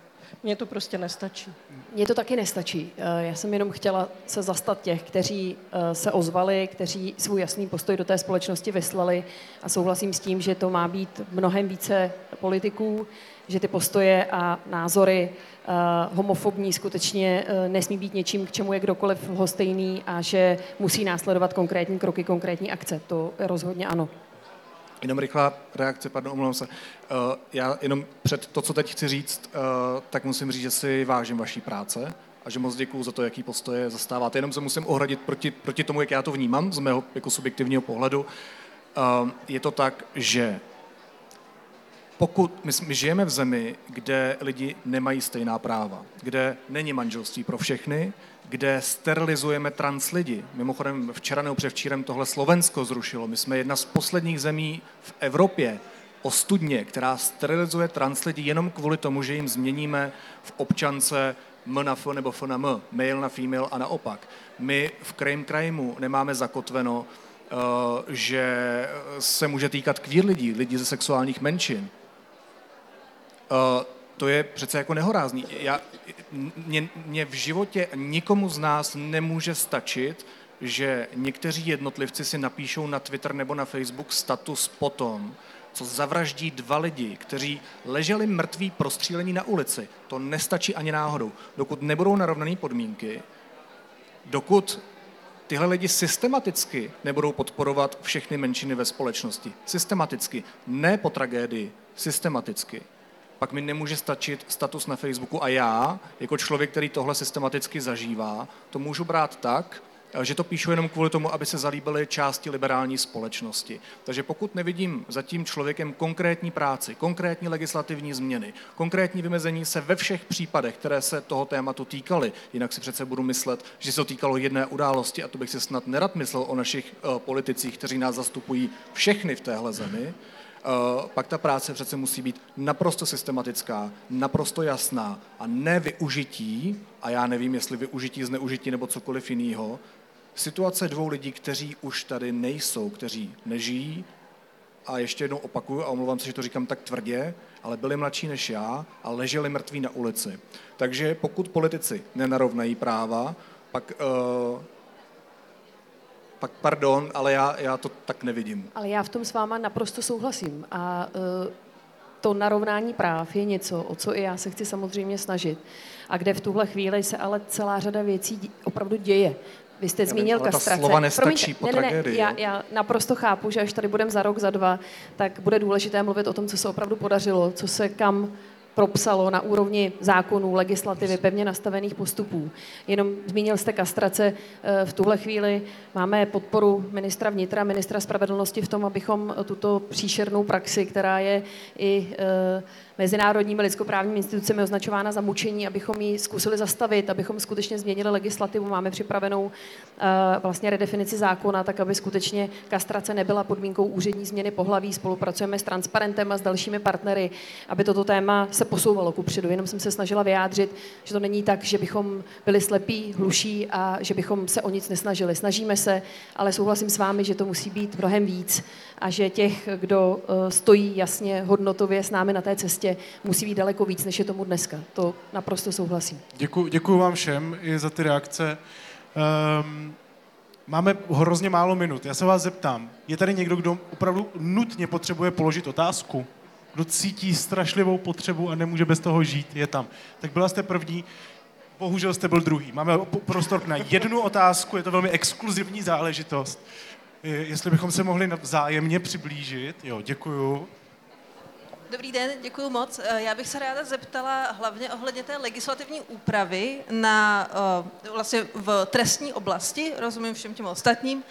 Mně to prostě nestačí. Mně to taky nestačí. Eh, já jsem jenom chtěla se zastat těch, kteří se ozvali, kteří svůj jasný postoj do té společnosti vyslali a souhlasím s tím, že to má být mnohem více politiků, že ty postoje a názory uh, homofobní skutečně uh, nesmí být něčím, k čemu je kdokoliv hostejný a že musí následovat konkrétní kroky, konkrétní akce. To rozhodně ano. Jenom rychlá reakce, pardon, omlouvám se. Uh, já jenom před to, co teď chci říct, uh, tak musím říct, že si vážím vaší práce a že moc děkuju za to, jaký postoje zastáváte. Jenom se musím ohradit proti, proti tomu, jak já to vnímám z mého jako subjektivního pohledu. Uh, je to tak, že pokud my, my žijeme v zemi, kde lidi nemají stejná práva, kde není manželství pro všechny, kde sterilizujeme trans lidi. Mimochodem včera nebo převčírem tohle Slovensko zrušilo. My jsme jedna z posledních zemí v Evropě o studně, která sterilizuje trans lidi jenom kvůli tomu, že jim změníme v občance M na F nebo F na M, male na female a naopak. My v crime crimeu nemáme zakotveno, uh, že se může týkat queer lidí, lidí ze sexuálních menšin. Uh, to je přece jako nehorázný. Já, mě, mě v životě nikomu z nás nemůže stačit, že někteří jednotlivci si napíšou na Twitter nebo na Facebook status potom, co zavraždí dva lidi, kteří leželi mrtví prostřílení na ulici. To nestačí ani náhodou. Dokud nebudou narovnané podmínky, dokud tyhle lidi systematicky nebudou podporovat všechny menšiny ve společnosti. Systematicky. Ne po tragédii. Systematicky pak mi nemůže stačit status na Facebooku a já, jako člověk, který tohle systematicky zažívá, to můžu brát tak, že to píšu jenom kvůli tomu, aby se zalíbily části liberální společnosti. Takže pokud nevidím za tím člověkem konkrétní práci, konkrétní legislativní změny, konkrétní vymezení se ve všech případech, které se toho tématu týkaly, jinak si přece budu myslet, že se to týkalo jedné události a to bych si snad nerad myslel o našich uh, politicích, kteří nás zastupují všechny v téhle zemi, Eh, pak ta práce přece musí být naprosto systematická, naprosto jasná a ne využití, a já nevím, jestli využití, zneužití nebo cokoliv jiného, situace dvou lidí, kteří už tady nejsou, kteří nežijí, a ještě jednou opakuju, a omlouvám se, že to říkám tak tvrdě, ale byli mladší než já a leželi mrtví na ulici. Takže pokud politici nenarovnají práva, pak uh, pak pardon, ale já, já to tak nevidím. Ale já v tom s váma naprosto souhlasím. A uh, to narovnání práv je něco, o co i já se chci samozřejmě snažit. A kde v tuhle chvíli se ale celá řada věcí opravdu děje. Vy jste zmínil ale kastrace. Slova nestačí Promiňte, po ne, tragédii. Ne, já, já naprosto chápu, že až tady budeme za rok, za dva, tak bude důležité mluvit o tom, co se opravdu podařilo, co se kam propsalo na úrovni zákonů, legislativy, pevně nastavených postupů. Jenom zmínil jste kastrace. Eh, v tuhle chvíli máme podporu ministra vnitra, ministra spravedlnosti v tom, abychom tuto příšernou praxi, která je i eh, mezinárodními lidskoprávními institucemi označována za mučení, abychom ji zkusili zastavit, abychom skutečně změnili legislativu. Máme připravenou uh, vlastně redefinici zákona, tak aby skutečně kastrace nebyla podmínkou úřední změny pohlaví. Spolupracujeme s Transparentem a s dalšími partnery, aby toto téma se posouvalo kupředu. Jenom jsem se snažila vyjádřit, že to není tak, že bychom byli slepí, hluší a že bychom se o nic nesnažili. Snažíme se, ale souhlasím s vámi, že to musí být mnohem víc a že těch, kdo uh, stojí jasně hodnotově s námi na té cestě, musí být daleko víc, než je tomu dneska. To naprosto souhlasím. Děkuji, děkuji vám všem i za ty reakce. Um, máme hrozně málo minut. Já se vás zeptám, je tady někdo, kdo opravdu nutně potřebuje položit otázku? Kdo cítí strašlivou potřebu a nemůže bez toho žít? Je tam. Tak byla jste první, bohužel jste byl druhý. Máme prostor na jednu otázku, je to velmi exkluzivní záležitost. Jestli bychom se mohli vzájemně přiblížit. Jo, děkuju. Dobrý den, děkuji moc. Eh, já bych se ráda zeptala hlavně ohledně té legislativní úpravy na, eh, vlastně v trestní oblasti, rozumím všem těm ostatním,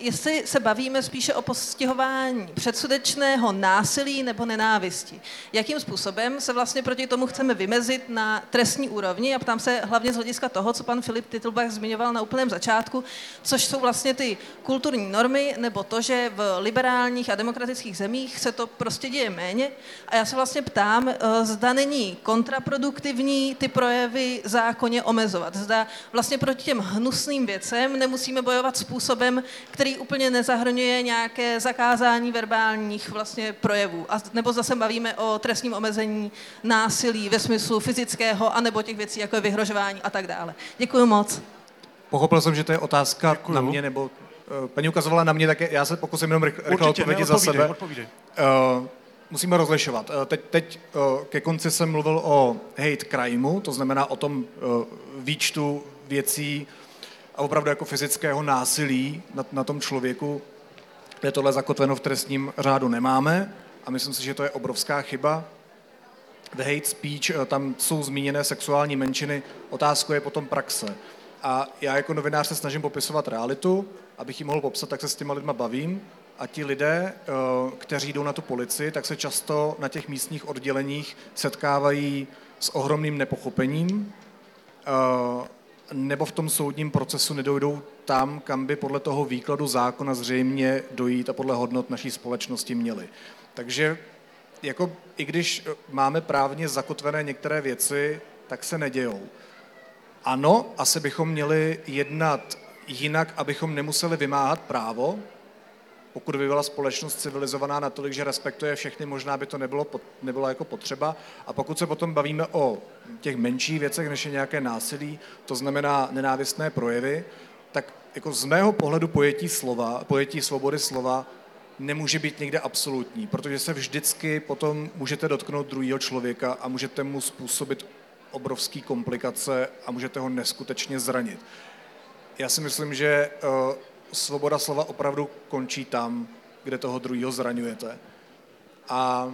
jestli se bavíme spíše o postihování předsudečného násilí nebo nenávisti. Jakým způsobem se vlastně proti tomu chceme vymezit na trestní úrovni? A ptám se hlavně z hlediska toho, co pan Filip Titlbach zmiňoval na úplném začátku, což jsou vlastně ty kulturní normy, nebo to, že v liberálních a demokratických zemích se to prostě děje méně. A já se vlastně ptám, eh, zda není kontraproduktivní ty projevy zákonně omezovat. Zda vlastně proti těm hnusným věcem nemusíme bojovat způsobem, který úplně nezahrnuje nějaké zakázání verbálních vlastně projevů. A nebo zase bavíme o trestním omezení násilí ve smyslu fyzického, anebo těch věcí, jako je vyhrožování a tak dále. Děkuji moc. Pochopil jsem, že to je otázka Děkuju. na mě, nebo uh, paní ukazovala na mě, tak já se pokusím jenom rychle odpovědět za sebe. Odpovídej. Uh, musíme rozlišovat. Uh, teď, teď uh, ke konci jsem mluvil o hate crimeu, to znamená o tom uh, výčtu věcí, a opravdu jako fyzického násilí na, na tom člověku, kde tohle zakotveno v trestním řádu nemáme a myslím si, že to je obrovská chyba. The hate speech, eh, tam jsou zmíněné sexuální menšiny, otázka je potom praxe. A já jako novinář se snažím popisovat realitu, abych ji mohl popsat, tak se s těma lidma bavím. A ti lidé, eh, kteří jdou na tu policii, tak se často na těch místních odděleních setkávají s ohromným nepochopením, eh, nebo v tom soudním procesu nedojdou tam, kam by podle toho výkladu zákona zřejmě dojít a podle hodnot naší společnosti měli. Takže jako, i když máme právně zakotvené některé věci, tak se nedějou. Ano, asi bychom měli jednat jinak, abychom nemuseli vymáhat právo, pokud by byla společnost civilizovaná natolik, že respektuje všechny, možná by to nebylo, nebylo jako potřeba. A pokud se potom bavíme o těch menších věcech, než je nějaké násilí, to znamená nenávistné projevy, tak jako z mého pohledu pojetí slova, pojetí svobody slova nemůže být někde absolutní, protože se vždycky potom můžete dotknout druhého člověka a můžete mu způsobit obrovské komplikace a můžete ho neskutečně zranit. Já si myslím, že eh, svoboda slova opravdu končí tam, kde toho druhého zraňujete. A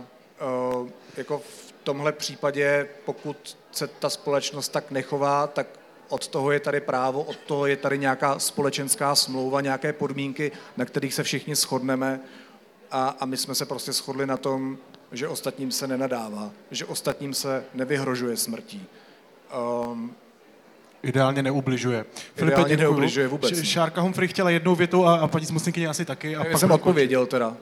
uh, jako v tomhle případě, pokud se ta společnost tak nechová, tak od toho je tady právo, od toho je tady nějaká společenská smlouva, nějaké podmínky, na kterých se všichni shodneme a, a my jsme se prostě shodli na tom, že ostatním se nenadává, že ostatním se nevyhrožuje smrtí. Um, Ideálně neubližuje. Filipe, Ideálně děkuju. neubližuje vůbec. Šárka Humphrey chtěla jednou větu a, a paní zmocněnkyně asi taky. A Já pak jsem odpověděl teda.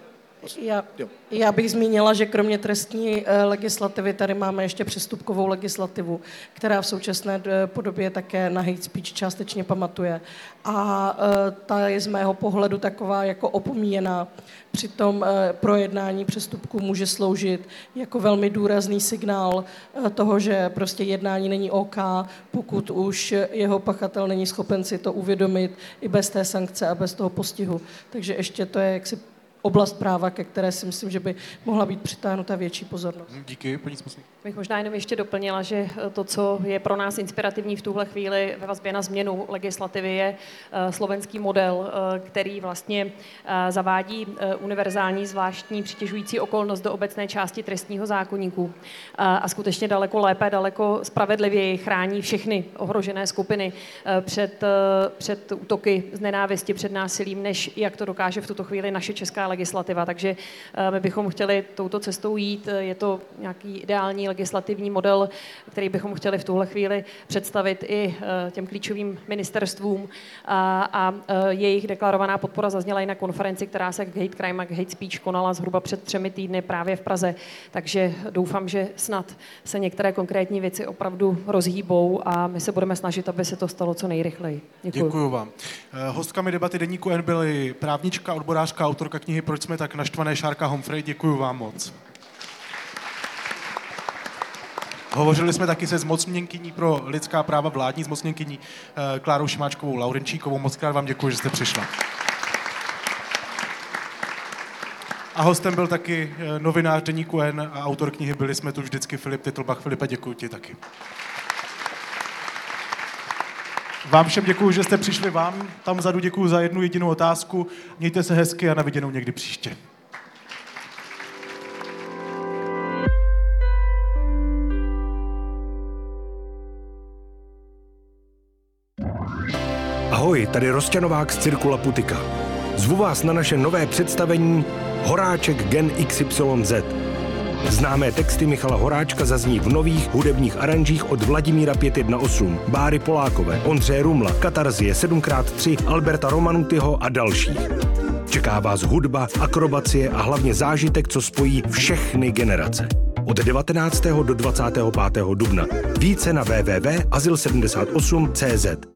Já, já bych zmínila, že kromě trestní eh, legislativy tady máme ještě přestupkovou legislativu, která v současné eh, podobě také na hate speech částečně pamatuje. A eh, ta je z mého pohledu taková jako opomíjená. Přitom projednání přestupku může sloužit jako velmi důrazný signál toho, že prostě jednání není OK, pokud už jeho pachatel není schopen si to uvědomit i bez té sankce a bez toho postihu. Takže ještě to je jaksi oblast práva, ke které si myslím, že by mohla být přitáhnuta větší pozornost. Díky, paní Smysl. Bych možná jenom ještě doplnila, že eh, to, co je pro nás inspirativní v tuhle chvíli ve vazbě na změnu legislativy, je eh, slovenský model, eh, který vlastně zavádí univerzální zvláštní přitěžující okolnost do obecné části trestního zákonníku a skutečně daleko lépe, daleko spravedlivěji chrání všechny ohrožené skupiny před, před útoky z nenávisti, před násilím, než jak to dokáže v tuto chvíli naše česká legislativa. Takže my bychom chtěli touto cestou jít. Je to nějaký ideální legislativní model, který bychom chtěli v tuhle chvíli představit i eh, těm klíčovým ministerstvům a, a eh, jejich deklarovaná podpora zazněla i na konferenci, která se k hate crime a k hate speech konala zhruba před třemi týdny právě v Praze. Takže doufám, že snad se některé konkrétní věci opravdu rozhýbou a my se budeme snažit, aby se to stalo co nejrychleji. Děkuji. Děkuji vám. Eh, hostkami debaty Deníku N byly právnička, odborářka, autorka knihy Proč jsme tak naštvané Šárka Humphrey. Děkuji vám moc. Hovořili jsme taky se zmocněnkyní pro lidská práva, vládní zmocněnkyní eh, Klárou Šimáčkovou Laurenčíkovou. Moc krát vám děkuji, že jste přišla. A hostem byl taky eh, novinář Deníku N a autor knihy Byli jsme tu vždycky Filip Titlbach. Filipe, děkuji ti taky. Vám všem děkuji, že jste přišli. Vám tam vzadu děkuji za jednu jedinou otázku. Mějte se hezky a na viděnou někdy příště. Ahoj, tady Rosťanovák z Cirkula Putika. Zvu vás na naše nové představení Horáček Gen XYZ. Známé texty Michala Horáčka zazní v nových hudebních aranžích od Vladimíra 518, Báry Polákové, Ondřeje Rumla, Katarzie 7x3, Alberta Romanutyho a dalších. Čeká vás hudba, akrobacie a hlavně zážitek, co spojí všechny generace. Od 19. do 25. dubna. Více na www.azyl78.cz